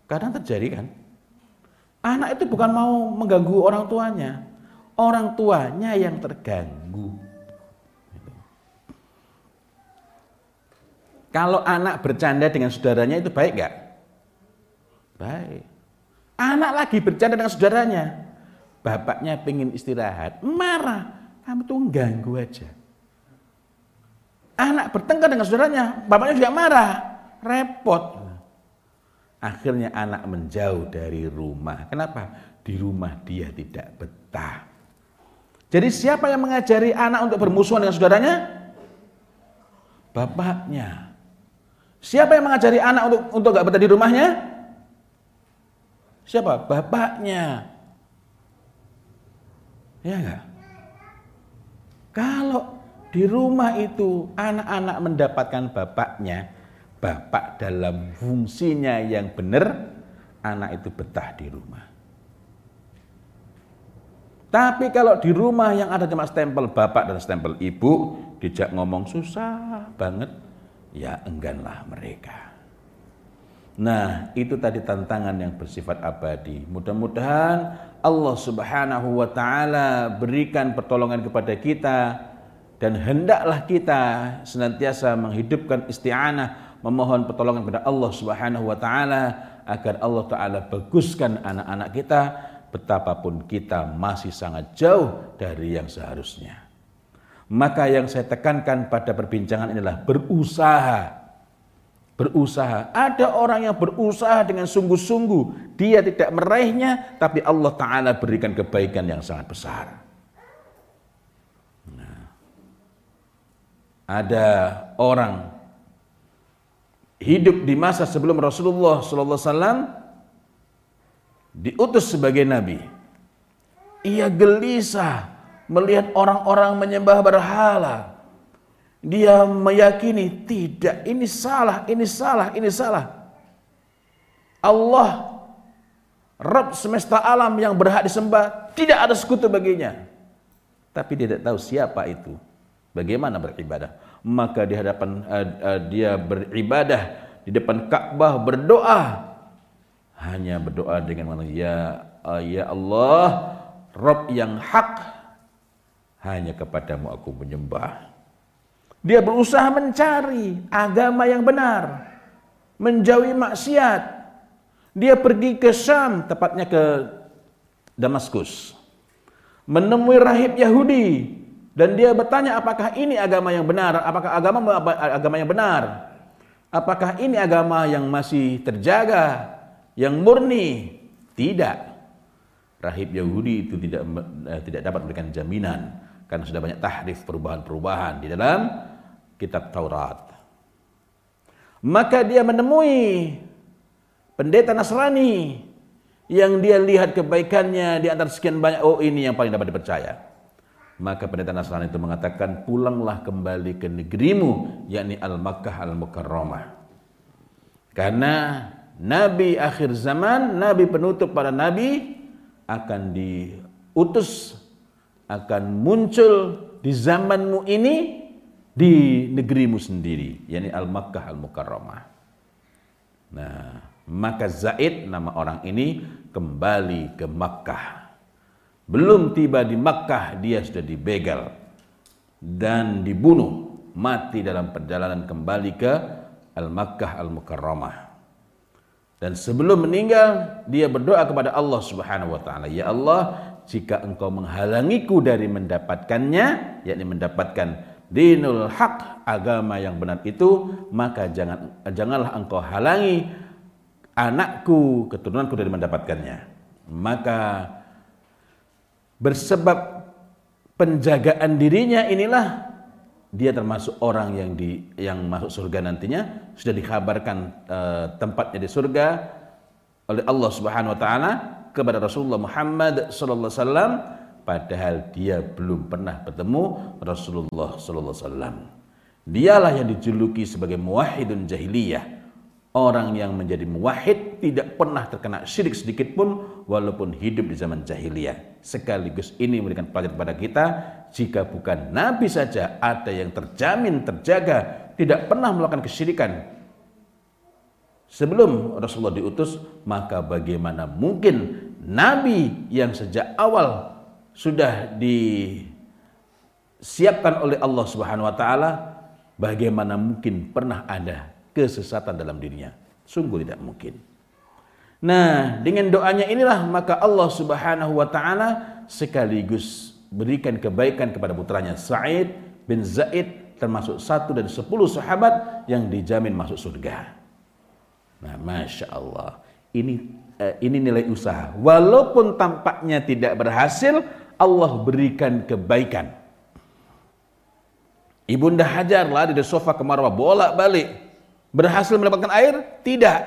Kadang terjadi kan. Anak itu bukan mau mengganggu orang tuanya. Orang tuanya yang terganggu. Kalau anak bercanda dengan saudaranya itu baik enggak? Baik. Anak lagi bercanda dengan saudaranya. Bapaknya pengen istirahat. Marah. Kamu tuh ganggu aja. Anak bertengkar dengan saudaranya, bapaknya juga marah, repot. Akhirnya anak menjauh dari rumah. Kenapa? Di rumah dia tidak betah. Jadi siapa yang mengajari anak untuk bermusuhan dengan saudaranya? Bapaknya. Siapa yang mengajari anak untuk untuk gak betah di rumahnya? Siapa? Bapaknya. Ya enggak? Kalau di rumah itu anak-anak mendapatkan bapaknya, bapak dalam fungsinya yang benar, anak itu betah di rumah. Tapi kalau di rumah yang ada cuma stempel bapak dan stempel ibu, dijak ngomong susah banget, ya engganlah mereka. Nah, itu tadi tantangan yang bersifat abadi. Mudah-mudahan Allah Subhanahu wa taala berikan pertolongan kepada kita dan hendaklah kita senantiasa menghidupkan isti'anah memohon pertolongan kepada Allah Subhanahu wa taala agar Allah taala baguskan anak-anak kita betapapun kita masih sangat jauh dari yang seharusnya. Maka yang saya tekankan pada perbincangan inilah berusaha. Berusaha. Ada orang yang berusaha dengan sungguh-sungguh. Dia tidak meraihnya, tapi Allah Ta'ala berikan kebaikan yang sangat besar. Ada orang hidup di masa sebelum Rasulullah SAW diutus sebagai nabi. Ia gelisah melihat orang-orang menyembah berhala. Dia meyakini tidak, ini salah, ini salah, ini salah. Allah Rabb semesta alam yang berhak disembah tidak ada sekutu baginya. Tapi dia tidak tahu siapa itu. Bagaimana beribadah? Maka di hadapan uh, uh, dia beribadah di depan Ka'bah berdoa hanya berdoa dengan mana ya uh, ya Allah Rabb yang hak hanya kepadamu aku menyembah. Dia berusaha mencari agama yang benar, menjauhi maksiat. Dia pergi ke Syam, tepatnya ke Damaskus. Menemui rahib Yahudi dan dia bertanya apakah ini agama yang benar? Apakah agama agama yang benar? Apakah ini agama yang masih terjaga, yang murni? Tidak. Rahib Yahudi itu tidak eh, tidak dapat memberikan jaminan karena sudah banyak tahrif perubahan-perubahan di dalam kitab Taurat. Maka dia menemui pendeta Nasrani yang dia lihat kebaikannya di antara sekian banyak oh ini yang paling dapat dipercaya. Maka pendeta Nasrani itu mengatakan pulanglah kembali ke negerimu yakni Al-Makkah Al-Mukarramah. Karena nabi akhir zaman, nabi penutup para nabi akan diutus akan muncul di zamanmu ini di negerimu sendiri, yakni Al-Makkah Al-Mukarramah. Nah, maka Zaid nama orang ini kembali ke Makkah. Belum tiba di Makkah dia sudah dibegal dan dibunuh, mati dalam perjalanan kembali ke Al-Makkah Al-Mukarramah. Dan sebelum meninggal dia berdoa kepada Allah Subhanahu wa taala, "Ya Allah, jika engkau menghalangiku dari mendapatkannya, yakni mendapatkan dinul hak agama yang benar itu, maka jangan janganlah engkau halangi anakku, keturunanku dari mendapatkannya. Maka bersebab penjagaan dirinya inilah dia termasuk orang yang di yang masuk surga nantinya sudah dikabarkan uh, tempatnya di surga oleh Allah Subhanahu wa taala kepada Rasulullah Muhammad sallallahu alaihi wasallam padahal dia belum pernah bertemu Rasulullah sallallahu alaihi wasallam. Dialah yang dijuluki sebagai muwahhidun jahiliyah. Orang yang menjadi muwahhid tidak pernah terkena syirik sedikit pun walaupun hidup di zaman jahiliyah. Sekaligus ini memberikan pelajaran kepada kita jika bukan nabi saja ada yang terjamin terjaga tidak pernah melakukan kesyirikan sebelum Rasulullah diutus, maka bagaimana mungkin nabi yang sejak awal sudah disiapkan oleh Allah Subhanahu wa taala, bagaimana mungkin pernah ada kesesatan dalam dirinya? Sungguh tidak mungkin. Nah, dengan doanya inilah maka Allah Subhanahu wa taala sekaligus berikan kebaikan kepada putranya Sa'id bin Zaid termasuk satu dari sepuluh sahabat yang dijamin masuk surga. Nah, masya Allah, ini eh, ini nilai usaha. Walaupun tampaknya tidak berhasil, Allah berikan kebaikan. Ibunda Hajar lari dari sofa ke Marwah bolak-balik. Berhasil mendapatkan air? Tidak.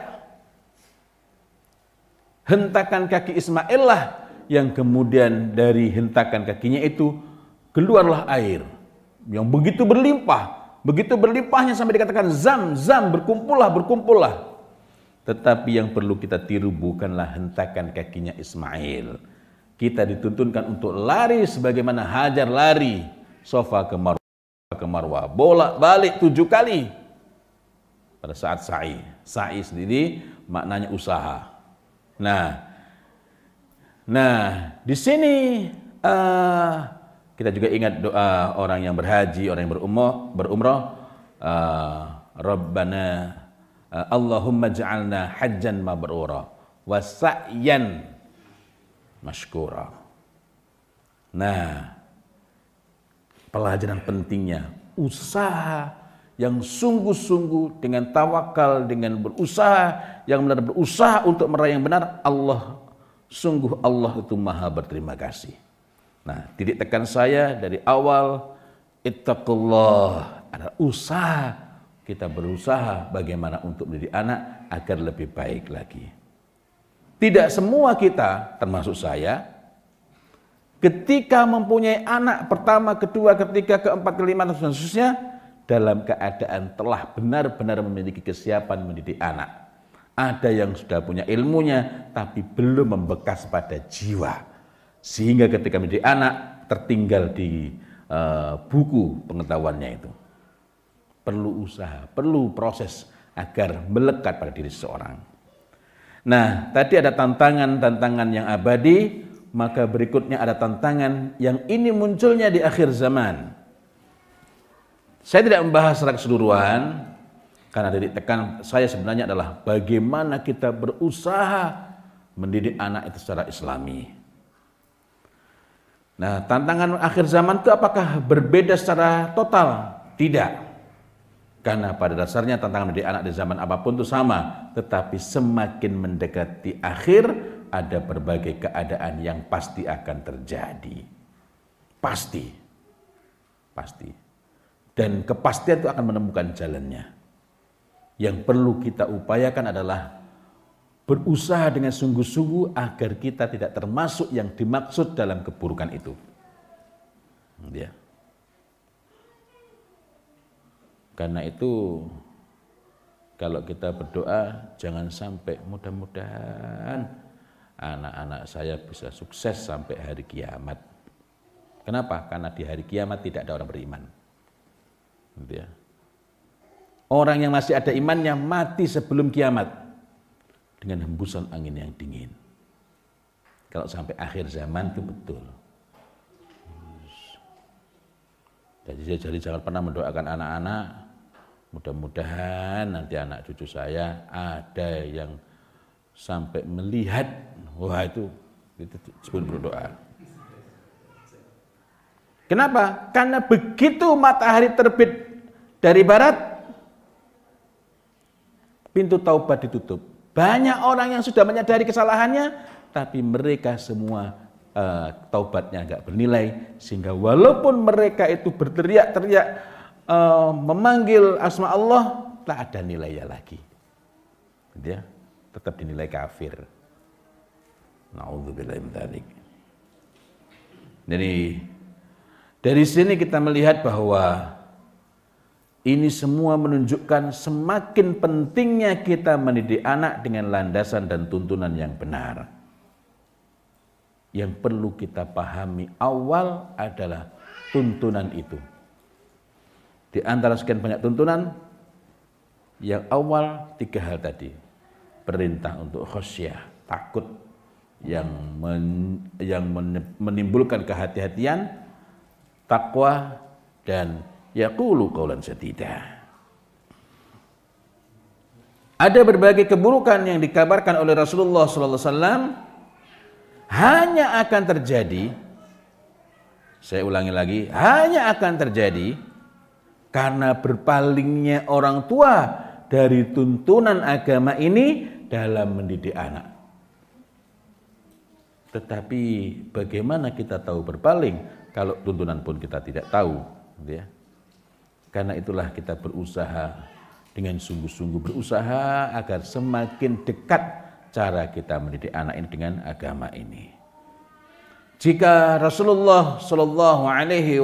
Hentakan kaki Ismail lah yang kemudian dari hentakan kakinya itu keluarlah air yang begitu berlimpah, begitu berlimpahnya sampai dikatakan zam zam berkumpullah berkumpullah. Tetapi yang perlu kita tiru bukanlah hentakan kakinya Ismail. Kita dituntunkan untuk lari sebagaimana Hajar lari sofa ke Marwah, ke Marwah. Bolak balik tujuh kali pada saat sa'i. Sa'i sendiri maknanya usaha. Nah, nah di sini uh, kita juga ingat doa orang yang berhaji, orang yang berumrah, berumrah uh, Rabbana Uh, Allahumma ja'alna hajjan mabrura wa sa'yan masykura. Nah, pelajaran pentingnya usaha yang sungguh-sungguh dengan tawakal, dengan berusaha, yang benar berusaha untuk meraih yang benar, Allah sungguh Allah itu maha berterima kasih. Nah, titik tekan saya dari awal, ittaqullah, ada usaha, kita berusaha bagaimana untuk mendidik anak agar lebih baik lagi. Tidak semua kita, termasuk saya, ketika mempunyai anak pertama, kedua, ketiga, keempat, kelima, dan seterusnya, dalam keadaan telah benar-benar memiliki kesiapan mendidik anak. Ada yang sudah punya ilmunya, tapi belum membekas pada jiwa. Sehingga ketika mendidik anak, tertinggal di uh, buku pengetahuannya itu. Perlu usaha, perlu proses agar melekat pada diri seseorang. Nah, tadi ada tantangan-tantangan yang abadi, maka berikutnya ada tantangan yang ini munculnya di akhir zaman. Saya tidak membahas secara keseluruhan, karena titik tekan saya sebenarnya adalah bagaimana kita berusaha mendidik anak itu secara islami. Nah, tantangan akhir zaman itu apakah berbeda secara total? Tidak. Karena pada dasarnya tantangan mendidik anak di zaman apa pun itu sama, tetapi semakin mendekati akhir ada berbagai keadaan yang pasti akan terjadi. Pasti. Pasti. Dan kepastian itu akan menemukan jalannya. Yang perlu kita upayakan adalah berusaha dengan sungguh-sungguh agar kita tidak termasuk yang dimaksud dalam keburukan itu. Ya. Karena itu kalau kita berdoa jangan sampai mudah-mudahan anak-anak saya bisa sukses sampai hari kiamat. Kenapa? Karena di hari kiamat tidak ada orang beriman. Gitu ya. Orang yang masih ada imannya mati sebelum kiamat dengan hembusan angin yang dingin. Kalau sampai akhir zaman itu betul. Jadi jadi jangan pernah mendoakan anak-anak Mudah-mudahan nanti anak cucu saya ada yang sampai melihat wah itu itu sebelum berdoa. Kenapa? Karena begitu matahari terbit dari barat, pintu taubat ditutup. Banyak orang yang sudah menyadari kesalahannya, tapi mereka semua uh, taubatnya agak bernilai, sehingga walaupun mereka itu berteriak-teriak uh, memanggil asma Allah tak ada nilainya lagi. Dia tetap dinilai kafir. Nauzubillah min Jadi dari sini kita melihat bahwa ini semua menunjukkan semakin pentingnya kita mendidik anak dengan landasan dan tuntunan yang benar. Yang perlu kita pahami awal adalah tuntunan itu. Di antara sekian banyak tuntunan, yang awal tiga hal tadi. Perintah untuk khosyah, takut yang men, yang menimbulkan kehati-hatian, takwa dan yaqulu qaulan sadida. Ada berbagai keburukan yang dikabarkan oleh Rasulullah wasallam hanya akan terjadi saya ulangi lagi, hanya akan terjadi karena berpalingnya orang tua dari tuntunan agama ini dalam mendidik anak. Tetapi bagaimana kita tahu berpaling kalau tuntunan pun kita tidak tahu, gitu ya. Karena itulah kita berusaha dengan sungguh-sungguh berusaha agar semakin dekat cara kita mendidik anak ini dengan agama ini. Jika Rasulullah Shallallahu Alaihi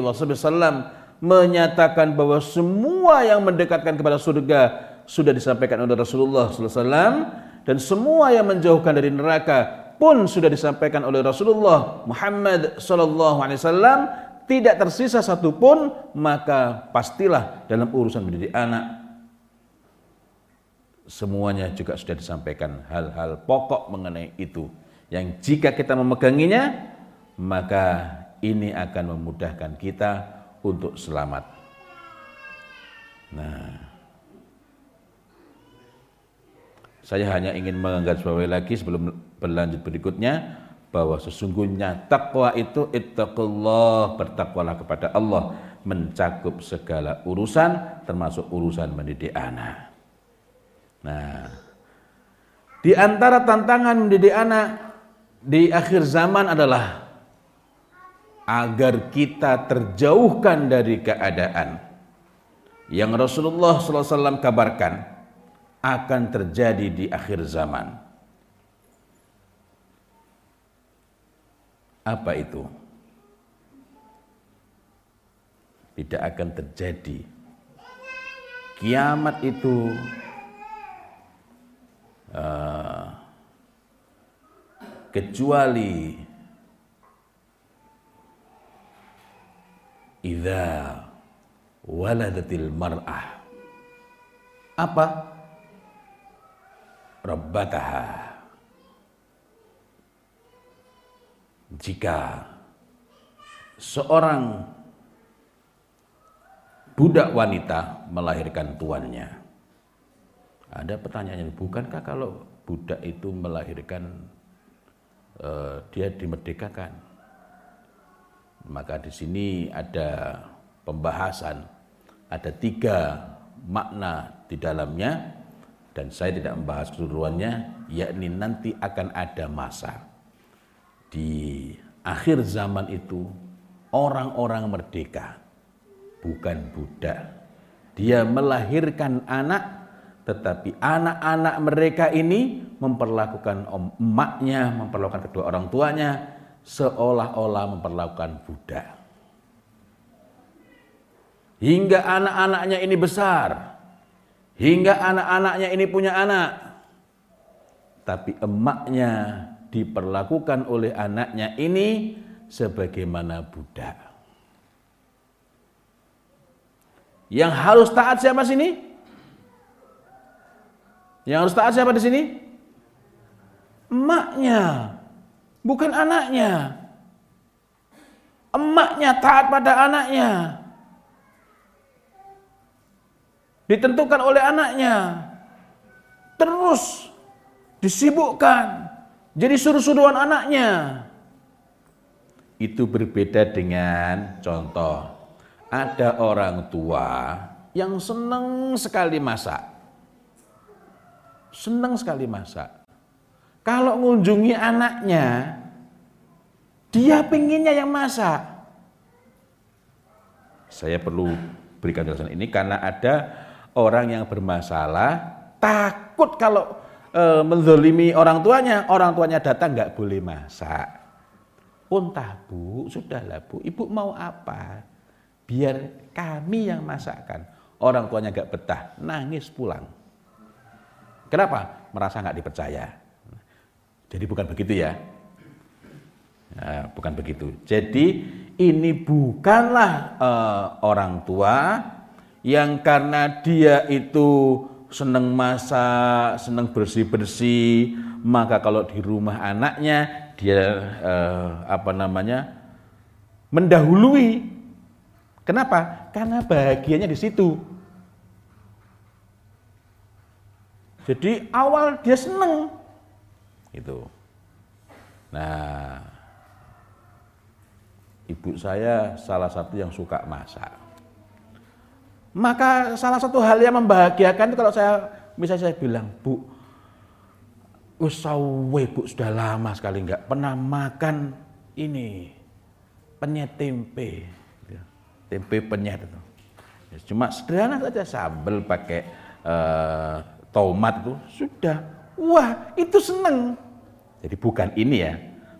Wasallam menyatakan bahwa semua yang mendekatkan kepada surga sudah disampaikan oleh Rasulullah SAW dan semua yang menjauhkan dari neraka pun sudah disampaikan oleh Rasulullah Muhammad SAW tidak tersisa satupun maka pastilah dalam urusan mendidik anak semuanya juga sudah disampaikan hal-hal pokok mengenai itu yang jika kita memeganginya maka ini akan memudahkan kita untuk selamat. Nah, saya hanya ingin menggarisbawahi lagi sebelum berlanjut berikutnya bahwa sesungguhnya takwa itu ittaqullah bertakwalah kepada Allah mencakup segala urusan termasuk urusan mendidik anak. Nah, di antara tantangan mendidik anak di akhir zaman adalah agar kita terjauhkan dari keadaan yang Rasulullah SAW kabarkan akan terjadi di akhir zaman Apa itu? Tidak akan terjadi. Kiamat itu uh, kecuali idza waladatil mar'ah apa rabbataha jika seorang budak wanita melahirkan tuannya. Ada pertanyaan, bukankah kalau budak itu melahirkan uh, dia dimerdekakan? Maka di sini ada pembahasan, ada tiga makna di dalamnya dan saya tidak membahas keseluruhannya, yakni nanti akan ada masa di akhir zaman itu orang-orang merdeka, bukan budak. Dia melahirkan anak, tetapi anak-anak mereka ini memperlakukan emaknya, memperlakukan kedua orang tuanya seolah-olah memperlakukan budak. Hingga anak-anaknya ini besar, hingga anak-anaknya ini punya anak, tapi emaknya diperlakukan oleh anaknya ini sebagaimana budak. Yang harus taat siapa sini? Yang harus taat siapa di sini? Emaknya, bukan anaknya. Emaknya taat pada anaknya. Ditentukan oleh anaknya. Terus disibukkan jadi suruh-suruhan anaknya. Itu berbeda dengan contoh. Ada orang tua yang senang sekali masak. Senang sekali masak. Kalau mengunjungi anaknya, dia pengennya yang masak. Saya perlu berikan jelasan ini karena ada orang yang bermasalah takut kalau e, menzolimi orang tuanya, orang tuanya datang nggak boleh masak. Untah bu, sudahlah bu, ibu mau apa? Biar kami yang masakkan. Orang tuanya nggak betah, nangis pulang. Kenapa? Merasa nggak dipercaya. Jadi bukan begitu ya. Nah, bukan begitu. Jadi ini bukanlah uh, orang tua yang karena dia itu senang masak, senang bersih-bersih, maka kalau di rumah anaknya dia eh, apa namanya? mendahului. Kenapa? Karena bahagianya di situ. Jadi awal dia senang. Itu. Nah, ibu saya salah satu yang suka masak. Maka salah satu hal yang membahagiakan itu kalau saya misalnya saya bilang, Bu, usawe Bu sudah lama sekali nggak pernah makan ini penyet tempe, gitu. tempe penyet itu. Ya, cuma sederhana saja sambal pakai uh, tomat itu sudah, wah itu seneng. Jadi bukan ini ya,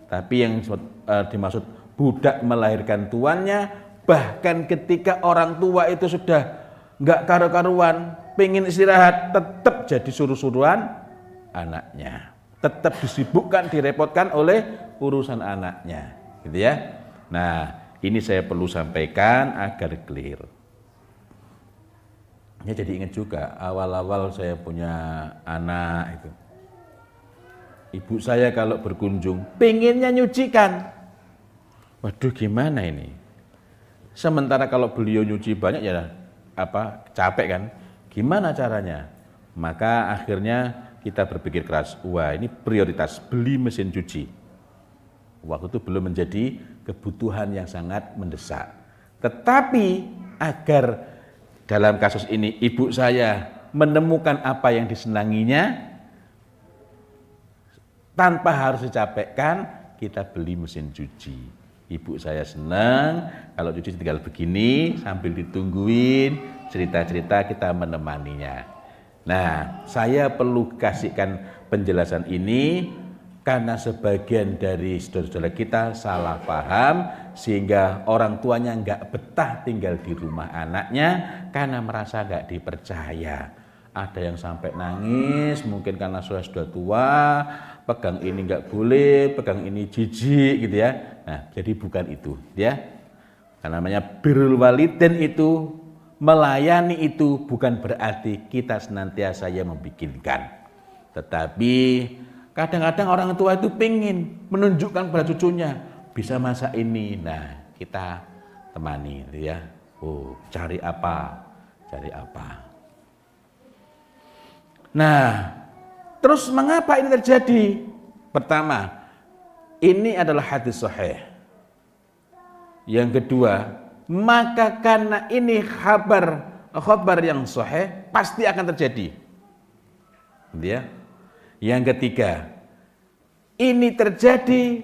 tapi yang uh, dimaksud budak melahirkan tuannya, bahkan ketika orang tua itu sudah nggak karu-karuan, pengen istirahat, tetap jadi suruh-suruhan anaknya. Tetap disibukkan, direpotkan oleh urusan anaknya. Gitu ya. Nah, ini saya perlu sampaikan agar clear. Ya jadi ingat juga awal-awal saya punya anak itu. Ibu saya kalau berkunjung pengennya nyucikan. Waduh gimana ini? Sementara kalau beliau nyuci banyak ya apa capek kan gimana caranya maka akhirnya kita berpikir keras wah ini prioritas beli mesin cuci Waktu itu belum menjadi kebutuhan yang sangat mendesak. Tetapi agar dalam kasus ini ibu saya menemukan apa yang disenanginya tanpa harus dicapekkan, kita beli mesin cuci. Ibu saya senang kalau cuci tinggal begini sambil ditungguin cerita-cerita kita menemaninya. Nah, saya perlu kasihkan penjelasan ini karena sebagian dari saudara-saudara kita salah paham sehingga orang tuanya nggak betah tinggal di rumah anaknya karena merasa nggak dipercaya. Ada yang sampai nangis mungkin karena sudah sudah tua, pegang ini nggak boleh, pegang ini jijik gitu ya. Nah, jadi bukan itu ya. Karena namanya birrul waliden itu melayani itu bukan berarti kita senantiasa yang membikinkan. Tetapi kadang-kadang orang tua itu pingin menunjukkan pada cucunya bisa masak ini. Nah, kita temani ya. Oh, cari apa? Cari apa? Nah, terus mengapa ini terjadi? Pertama, ini adalah hadis sahih. Yang kedua, maka karena ini kabar kabar yang sahih pasti akan terjadi. Ya. Yang ketiga, ini terjadi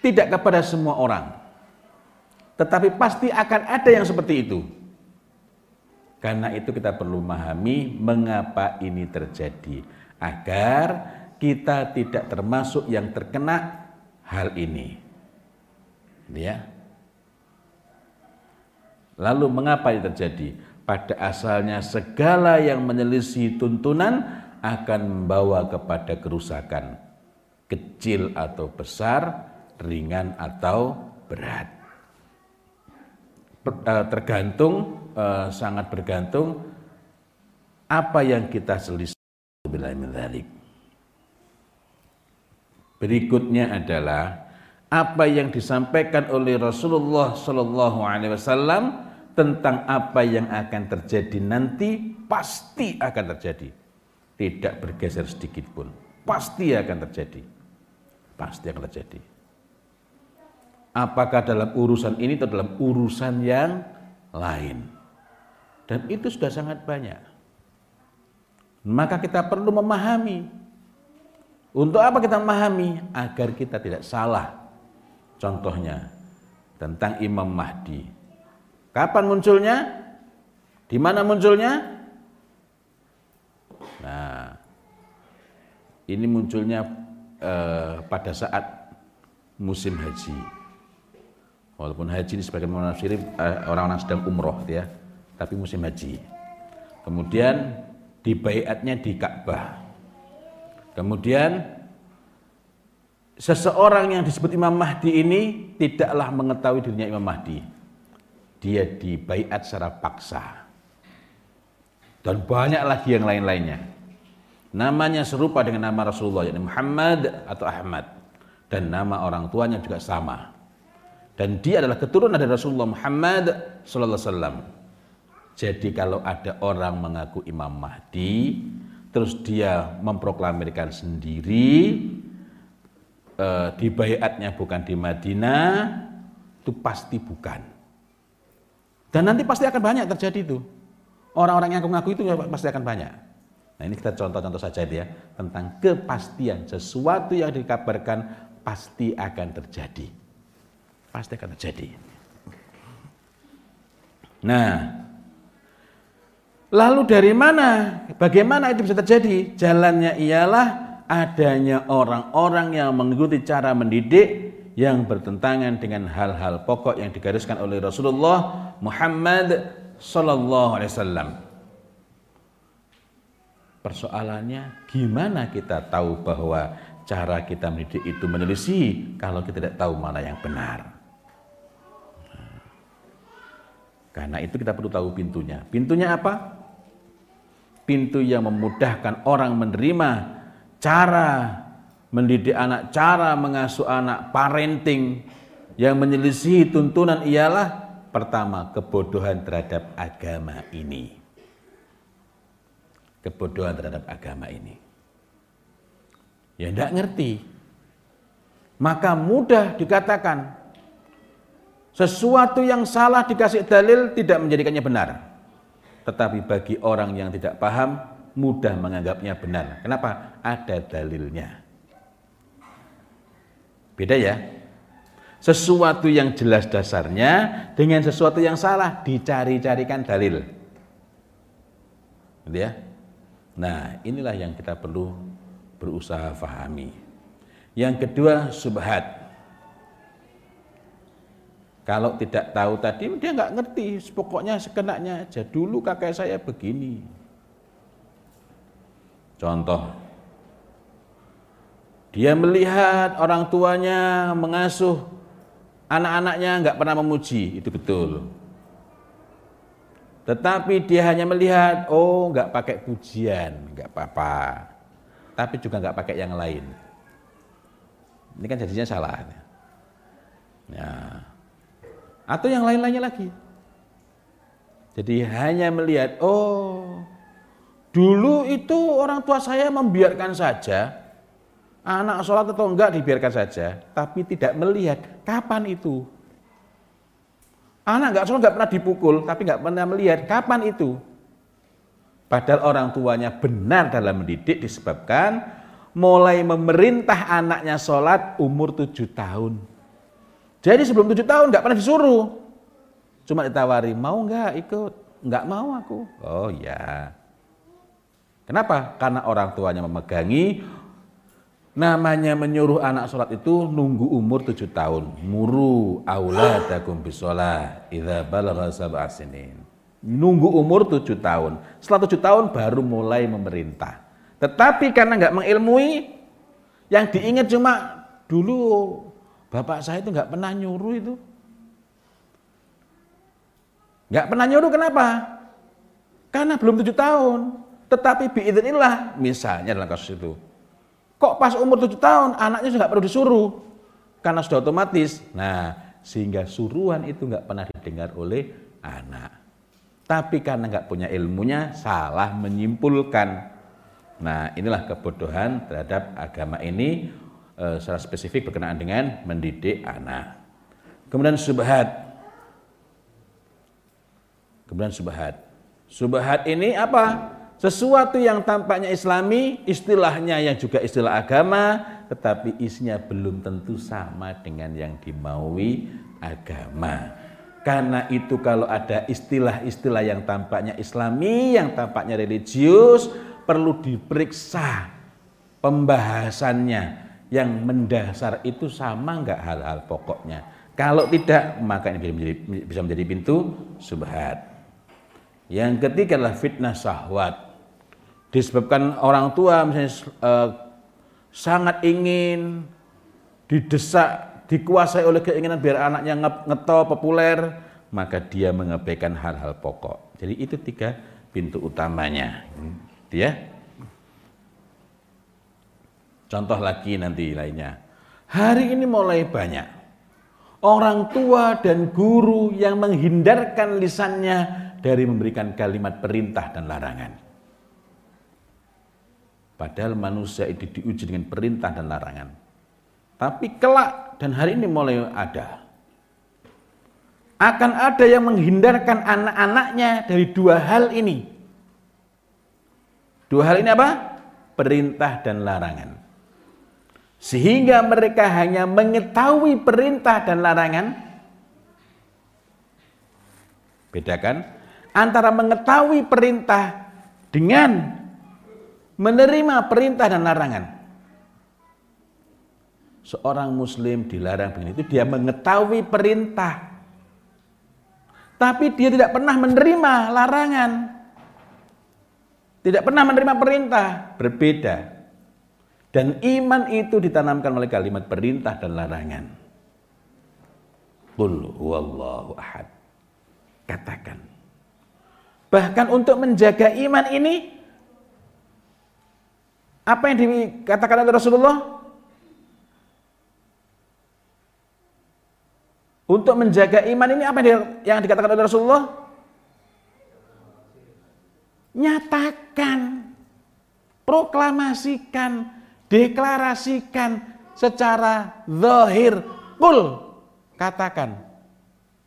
tidak kepada semua orang. Tetapi pasti akan ada yang seperti itu. Karena itu kita perlu memahami mengapa ini terjadi agar kita tidak termasuk yang terkena hal ini. Ya. Lalu mengapa ini terjadi? Pada asalnya segala yang menyelisih tuntunan akan membawa kepada kerusakan kecil atau besar, ringan atau berat. Eh, tergantung eh, sangat bergantung apa yang kita selisih. Berikutnya adalah apa yang disampaikan oleh Rasulullah Shallallahu Alaihi Wasallam tentang apa yang akan terjadi nanti pasti akan terjadi, tidak bergeser sedikit pun, pasti akan terjadi, pasti akan terjadi. Apakah dalam urusan ini atau dalam urusan yang lain? Dan itu sudah sangat banyak. Maka kita perlu memahami. Untuk apa kita memahami? Agar kita tidak salah Contohnya tentang Imam Mahdi. Kapan munculnya? Di mana munculnya? Nah, ini munculnya eh, pada saat musim haji. Walaupun haji ini menafsiri eh, orang-orang sedang umroh ya, tapi musim haji. Kemudian dibaiatnya di Ka'bah. Kemudian seseorang yang disebut Imam Mahdi ini tidaklah mengetahui dirinya Imam Mahdi. Dia dibaiat secara paksa. Dan banyak lagi yang lain-lainnya. Namanya serupa dengan nama Rasulullah, yakni Muhammad atau Ahmad. Dan nama orang tuanya juga sama. Dan dia adalah keturunan dari Rasulullah Muhammad sallallahu alaihi wasallam. Jadi kalau ada orang mengaku Imam Mahdi, terus dia memproklamirkan sendiri, e, di bayatnya bukan di Madinah, itu pasti bukan. Dan nanti pasti akan banyak terjadi itu. Orang-orang yang mengaku itu ya pasti akan banyak. Nah ini kita contoh-contoh saja ya tentang kepastian sesuatu yang dikabarkan pasti akan terjadi. Pasti akan terjadi. Nah, lalu dari mana? Bagaimana itu bisa terjadi? Jalannya ialah adanya orang-orang yang mengikuti cara mendidik yang bertentangan dengan hal-hal pokok yang digariskan oleh Rasulullah Muhammad sallallahu alaihi wasallam. Persoalannya gimana kita tahu bahwa cara kita mendidik itu menelisih kalau kita tidak tahu mana yang benar. Karena itu kita perlu tahu pintunya. Pintunya apa? Pintu yang memudahkan orang menerima cara mendidik anak, cara mengasuh anak, parenting yang menyelisihi tuntunan ialah pertama kebodohan terhadap agama ini. Kebodohan terhadap agama ini. Ya tidak ngerti. Maka mudah dikatakan sesuatu yang salah dikasih dalil tidak menjadikannya benar. Tetapi bagi orang yang tidak paham mudah menganggapnya benar. Kenapa? Ada dalilnya. Beda ya. Sesuatu yang jelas dasarnya dengan sesuatu yang salah dicari-carikan dalil. Gitu ya. Nah, inilah yang kita perlu berusaha fahami. Yang kedua, subhat. Kalau tidak tahu tadi dia nggak ngerti, pokoknya sekenaknya aja. Dulu kakek saya begini. Contoh, dia melihat orang tuanya mengasuh anak-anaknya nggak pernah memuji, itu betul. Tetapi dia hanya melihat, oh nggak pakai pujian, nggak apa-apa. Tapi juga nggak pakai yang lain. Ini kan jadinya salah. Ya. Atau yang lain-lainnya lagi. Jadi hanya melihat, oh dulu itu orang tua saya membiarkan saja anak sholat atau enggak dibiarkan saja, tapi tidak melihat kapan itu. Anak enggak sholat enggak pernah dipukul, tapi enggak pernah melihat kapan itu. Padahal orang tuanya benar dalam mendidik disebabkan mulai memerintah anaknya sholat umur tujuh tahun. Jadi sebelum tujuh tahun nggak pernah disuruh. Cuma ditawari, mau nggak ikut? Nggak mau aku. Oh ya. Kenapa? Karena orang tuanya memegangi namanya menyuruh anak sholat itu nunggu umur tujuh tahun. Muru auladakum bisolah idza balagha sab'a sinin. Nunggu umur tujuh tahun. Setelah tujuh tahun baru mulai memerintah. Tetapi karena nggak mengilmui, yang diingat cuma dulu Bapak saya itu nggak pernah nyuruh itu. Nggak pernah nyuruh kenapa? Karena belum tujuh tahun. Tetapi biidznillah misalnya dalam kasus itu. Kok pas umur tujuh tahun anaknya sudah perlu disuruh? Karena sudah otomatis. Nah, sehingga suruhan itu nggak pernah didengar oleh anak. Tapi karena nggak punya ilmunya, salah menyimpulkan. Nah, inilah kebodohan terhadap agama ini uh, secara spesifik berkenaan dengan mendidik anak. Kemudian subhat. Kemudian subhat. Subhat ini apa? Sesuatu yang tampaknya islami, istilahnya yang juga istilah agama, tetapi isinya belum tentu sama dengan yang dimaui agama. Karena itu kalau ada istilah-istilah yang tampaknya islami, yang tampaknya religius, perlu diperiksa pembahasannya yang mendasar itu sama enggak hal-hal pokoknya. Kalau tidak, maka ini bisa menjadi, bisa menjadi pintu subhat. Yang ketiga adalah fitnah syahwat. Disebabkan orang tua misalnya eh, sangat ingin didesak, dikuasai oleh keinginan biar anaknya ngetop populer, maka dia mengabaikan hal-hal pokok. Jadi itu tiga pintu utamanya. Ya. Contoh lagi nanti lainnya. Hari ini mulai banyak orang tua dan guru yang menghindarkan lisannya dari memberikan kalimat perintah dan larangan. Padahal manusia itu diuji dengan perintah dan larangan. Tapi kelak dan hari ini mulai ada. Akan ada yang menghindarkan anak-anaknya dari dua hal ini. Dua hal ini apa? Perintah dan larangan. Sehingga mereka hanya mengetahui perintah dan larangan. Bedakan antara mengetahui perintah dengan menerima perintah dan larangan. Seorang muslim dilarang begini itu dia mengetahui perintah. Tapi dia tidak pernah menerima larangan. Tidak pernah menerima perintah, berbeda. Dan iman itu ditanamkan oleh kalimat perintah dan larangan. Qul huwallahu ahad. Katakan. Bahkan untuk menjaga iman ini apa yang dikatakan oleh Rasulullah? Untuk menjaga iman ini apa yang dikatakan oleh Rasulullah? Nyatakan, proklamasikan, deklarasikan secara zahir kul. Katakan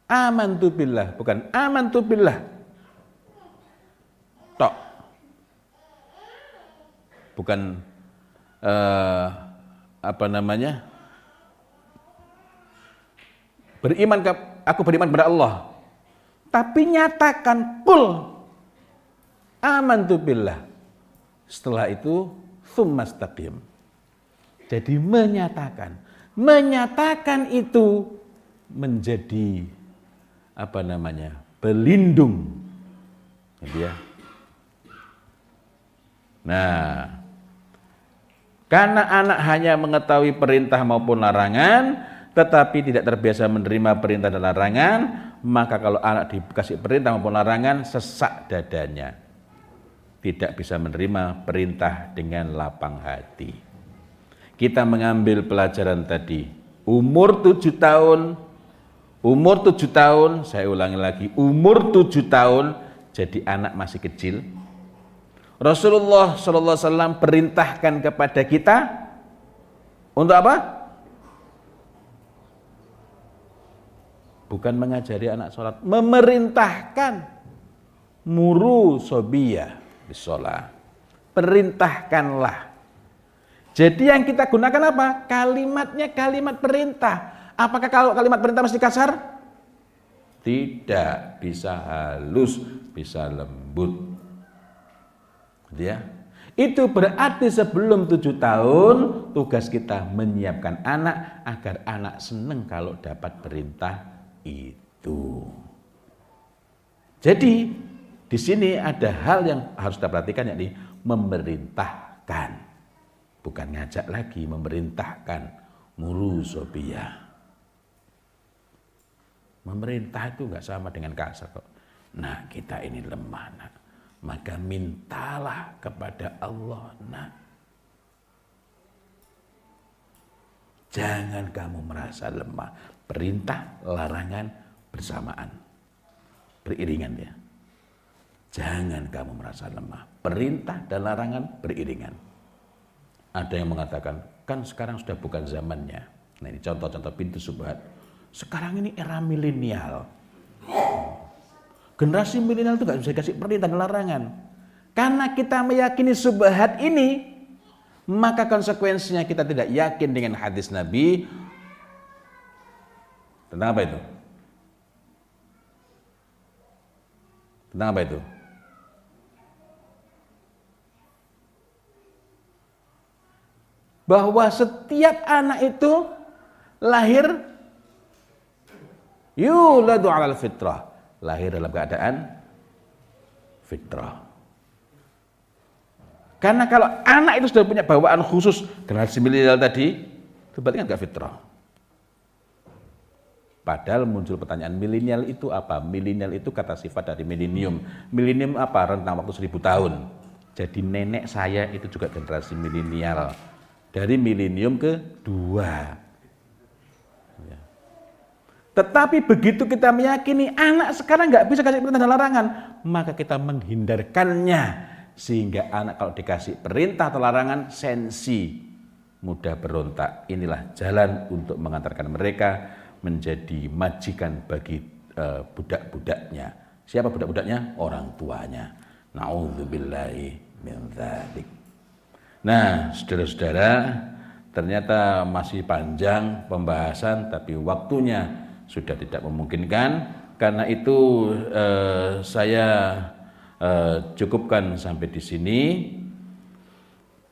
amantu billah. Bukan amantu billah. Tok. Bukan uh, apa namanya? Beriman ke aku beriman kepada Allah. Tapi nyatakan kul. Amantu billah. Setelah itu summastaqim jadi menyatakan. Menyatakan itu menjadi apa namanya? pelindung. Gitu ya. Nah, karena anak hanya mengetahui perintah maupun larangan, tetapi tidak terbiasa menerima perintah dan larangan, maka kalau anak dikasih perintah maupun larangan, sesak dadanya. Tidak bisa menerima perintah dengan lapang hati kita mengambil pelajaran tadi. Umur tujuh tahun, umur tujuh tahun, saya ulangi lagi, umur tujuh tahun, jadi anak masih kecil. Rasulullah SAW perintahkan kepada kita untuk apa? Bukan mengajari anak sholat, memerintahkan muru sobiyah di sholat. Perintahkanlah jadi yang kita gunakan apa? Kalimatnya kalimat perintah. Apakah kalau kalimat perintah mesti kasar? Tidak, bisa halus, bisa lembut. Gitu ya. Itu berarti sebelum tujuh tahun tugas kita menyiapkan anak agar anak senang kalau dapat perintah itu. Jadi di sini ada hal yang harus kita perhatikan yakni memerintahkan. Bukan ngajak lagi memerintahkan. Muru sobia memerintah itu nggak sama dengan kasar kok. Nah kita ini lemah nak. Maka mintalah kepada Allah nak. Jangan kamu merasa lemah. Perintah larangan bersamaan. Beriringan ya jangan kamu merasa lemah perintah dan larangan beriringan ada yang mengatakan, kan sekarang sudah bukan zamannya. Nah ini contoh-contoh pintu subhat. Sekarang ini era milenial. Generasi milenial itu gak bisa kasih perintah dan larangan. Karena kita meyakini subhat ini, maka konsekuensinya kita tidak yakin dengan hadis Nabi. Tentang apa itu? Tentang apa itu? Bahwa setiap anak itu lahir yuladu alal fitrah lahir dalam keadaan fitrah karena kalau anak itu sudah punya bawaan khusus generasi milenial tadi itu berarti kan fitrah Padahal muncul pertanyaan milenial itu apa? Milenial itu kata sifat dari milenium. Milenium apa? Rentang waktu seribu tahun. Jadi nenek saya itu juga generasi milenial dari milenium kedua. Ya. Tetapi begitu kita meyakini anak sekarang nggak bisa kasih perintah dan larangan, maka kita menghindarkannya sehingga anak kalau dikasih perintah atau larangan sensi mudah berontak. Inilah jalan untuk mengantarkan mereka menjadi majikan bagi uh, budak-budaknya. Siapa budak-budaknya? Orang tuanya. Nauzubillahi min dzalik. Nah, saudara-saudara, ternyata masih panjang pembahasan, tapi waktunya sudah tidak memungkinkan. Karena itu eh, saya eh, cukupkan sampai di sini.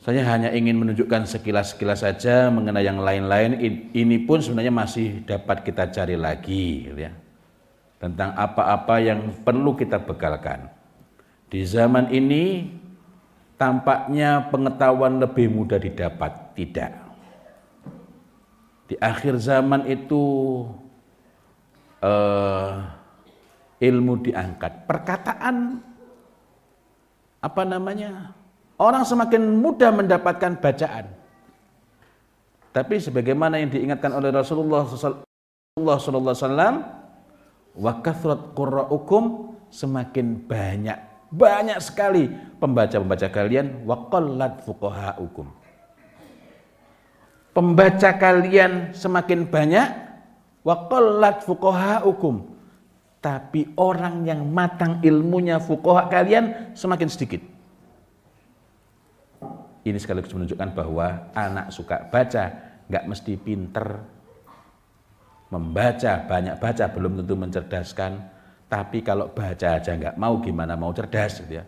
Saya hanya ingin menunjukkan sekilas-sekilas saja mengenai yang lain-lain. Ini pun sebenarnya masih dapat kita cari lagi, ya. Tentang apa-apa yang perlu kita bekalkan. Di zaman ini tampaknya pengetahuan lebih mudah didapat. Tidak. Di akhir zaman itu uh, ilmu diangkat. Perkataan apa namanya? Orang semakin mudah mendapatkan bacaan. Tapi sebagaimana yang diingatkan oleh Rasulullah wasallam, wa kathrat qurra'ukum semakin banyak banyak sekali pembaca-pembaca kalian waqallat fuqahaukum. pembaca kalian semakin banyak wa qallat fuqahaukum tapi orang yang matang ilmunya fuqaha kalian semakin sedikit. Ini sekaligus menunjukkan bahwa anak suka baca nggak mesti pinter membaca banyak baca belum tentu mencerdaskan tapi kalau baca aja nggak mau gimana mau cerdas gitu ya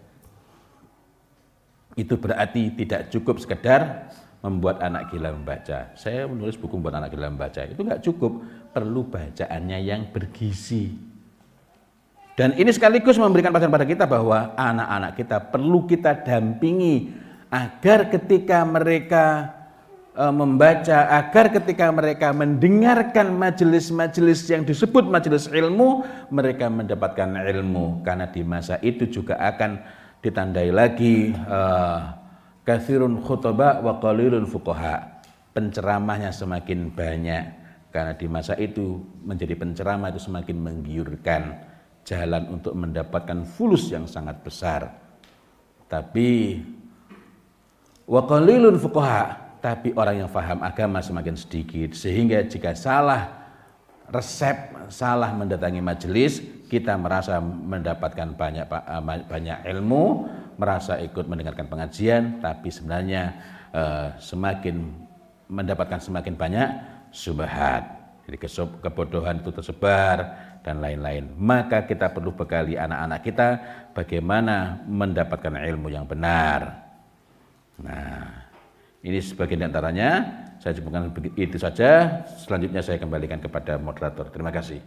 itu berarti tidak cukup sekedar membuat anak gila membaca. Saya menulis buku buat anak gila membaca. Itu nggak cukup, perlu bacaannya yang bergizi. Dan ini sekaligus memberikan pelajaran pada kita bahwa anak-anak kita perlu kita dampingi agar ketika mereka e, membaca, agar ketika mereka mendengarkan majelis-majelis yang disebut majelis ilmu, mereka mendapatkan ilmu karena di masa itu juga akan ditandai lagi uh, kathirun khutbah wa qalilun fuqaha. Penceramahnya semakin banyak karena di masa itu menjadi penceramah itu semakin menggiurkan jalan untuk mendapatkan fulus yang sangat besar. Tapi wa qalilun fuqaha, tapi orang yang faham agama semakin sedikit. Sehingga jika salah resep salah mendatangi majelis kita merasa mendapatkan banyak eh, banyak ilmu merasa ikut mendengarkan pengajian tapi sebenarnya uh, semakin mendapatkan semakin banyak subhat. Jadi kebodohan itu tersebar dan lain-lain. Maka kita perlu bekali anak-anak kita bagaimana mendapatkan ilmu yang benar. Nah ini sebagian di antaranya saya cukupkan itu saja. Selanjutnya saya kembalikan kepada moderator. Terima kasih.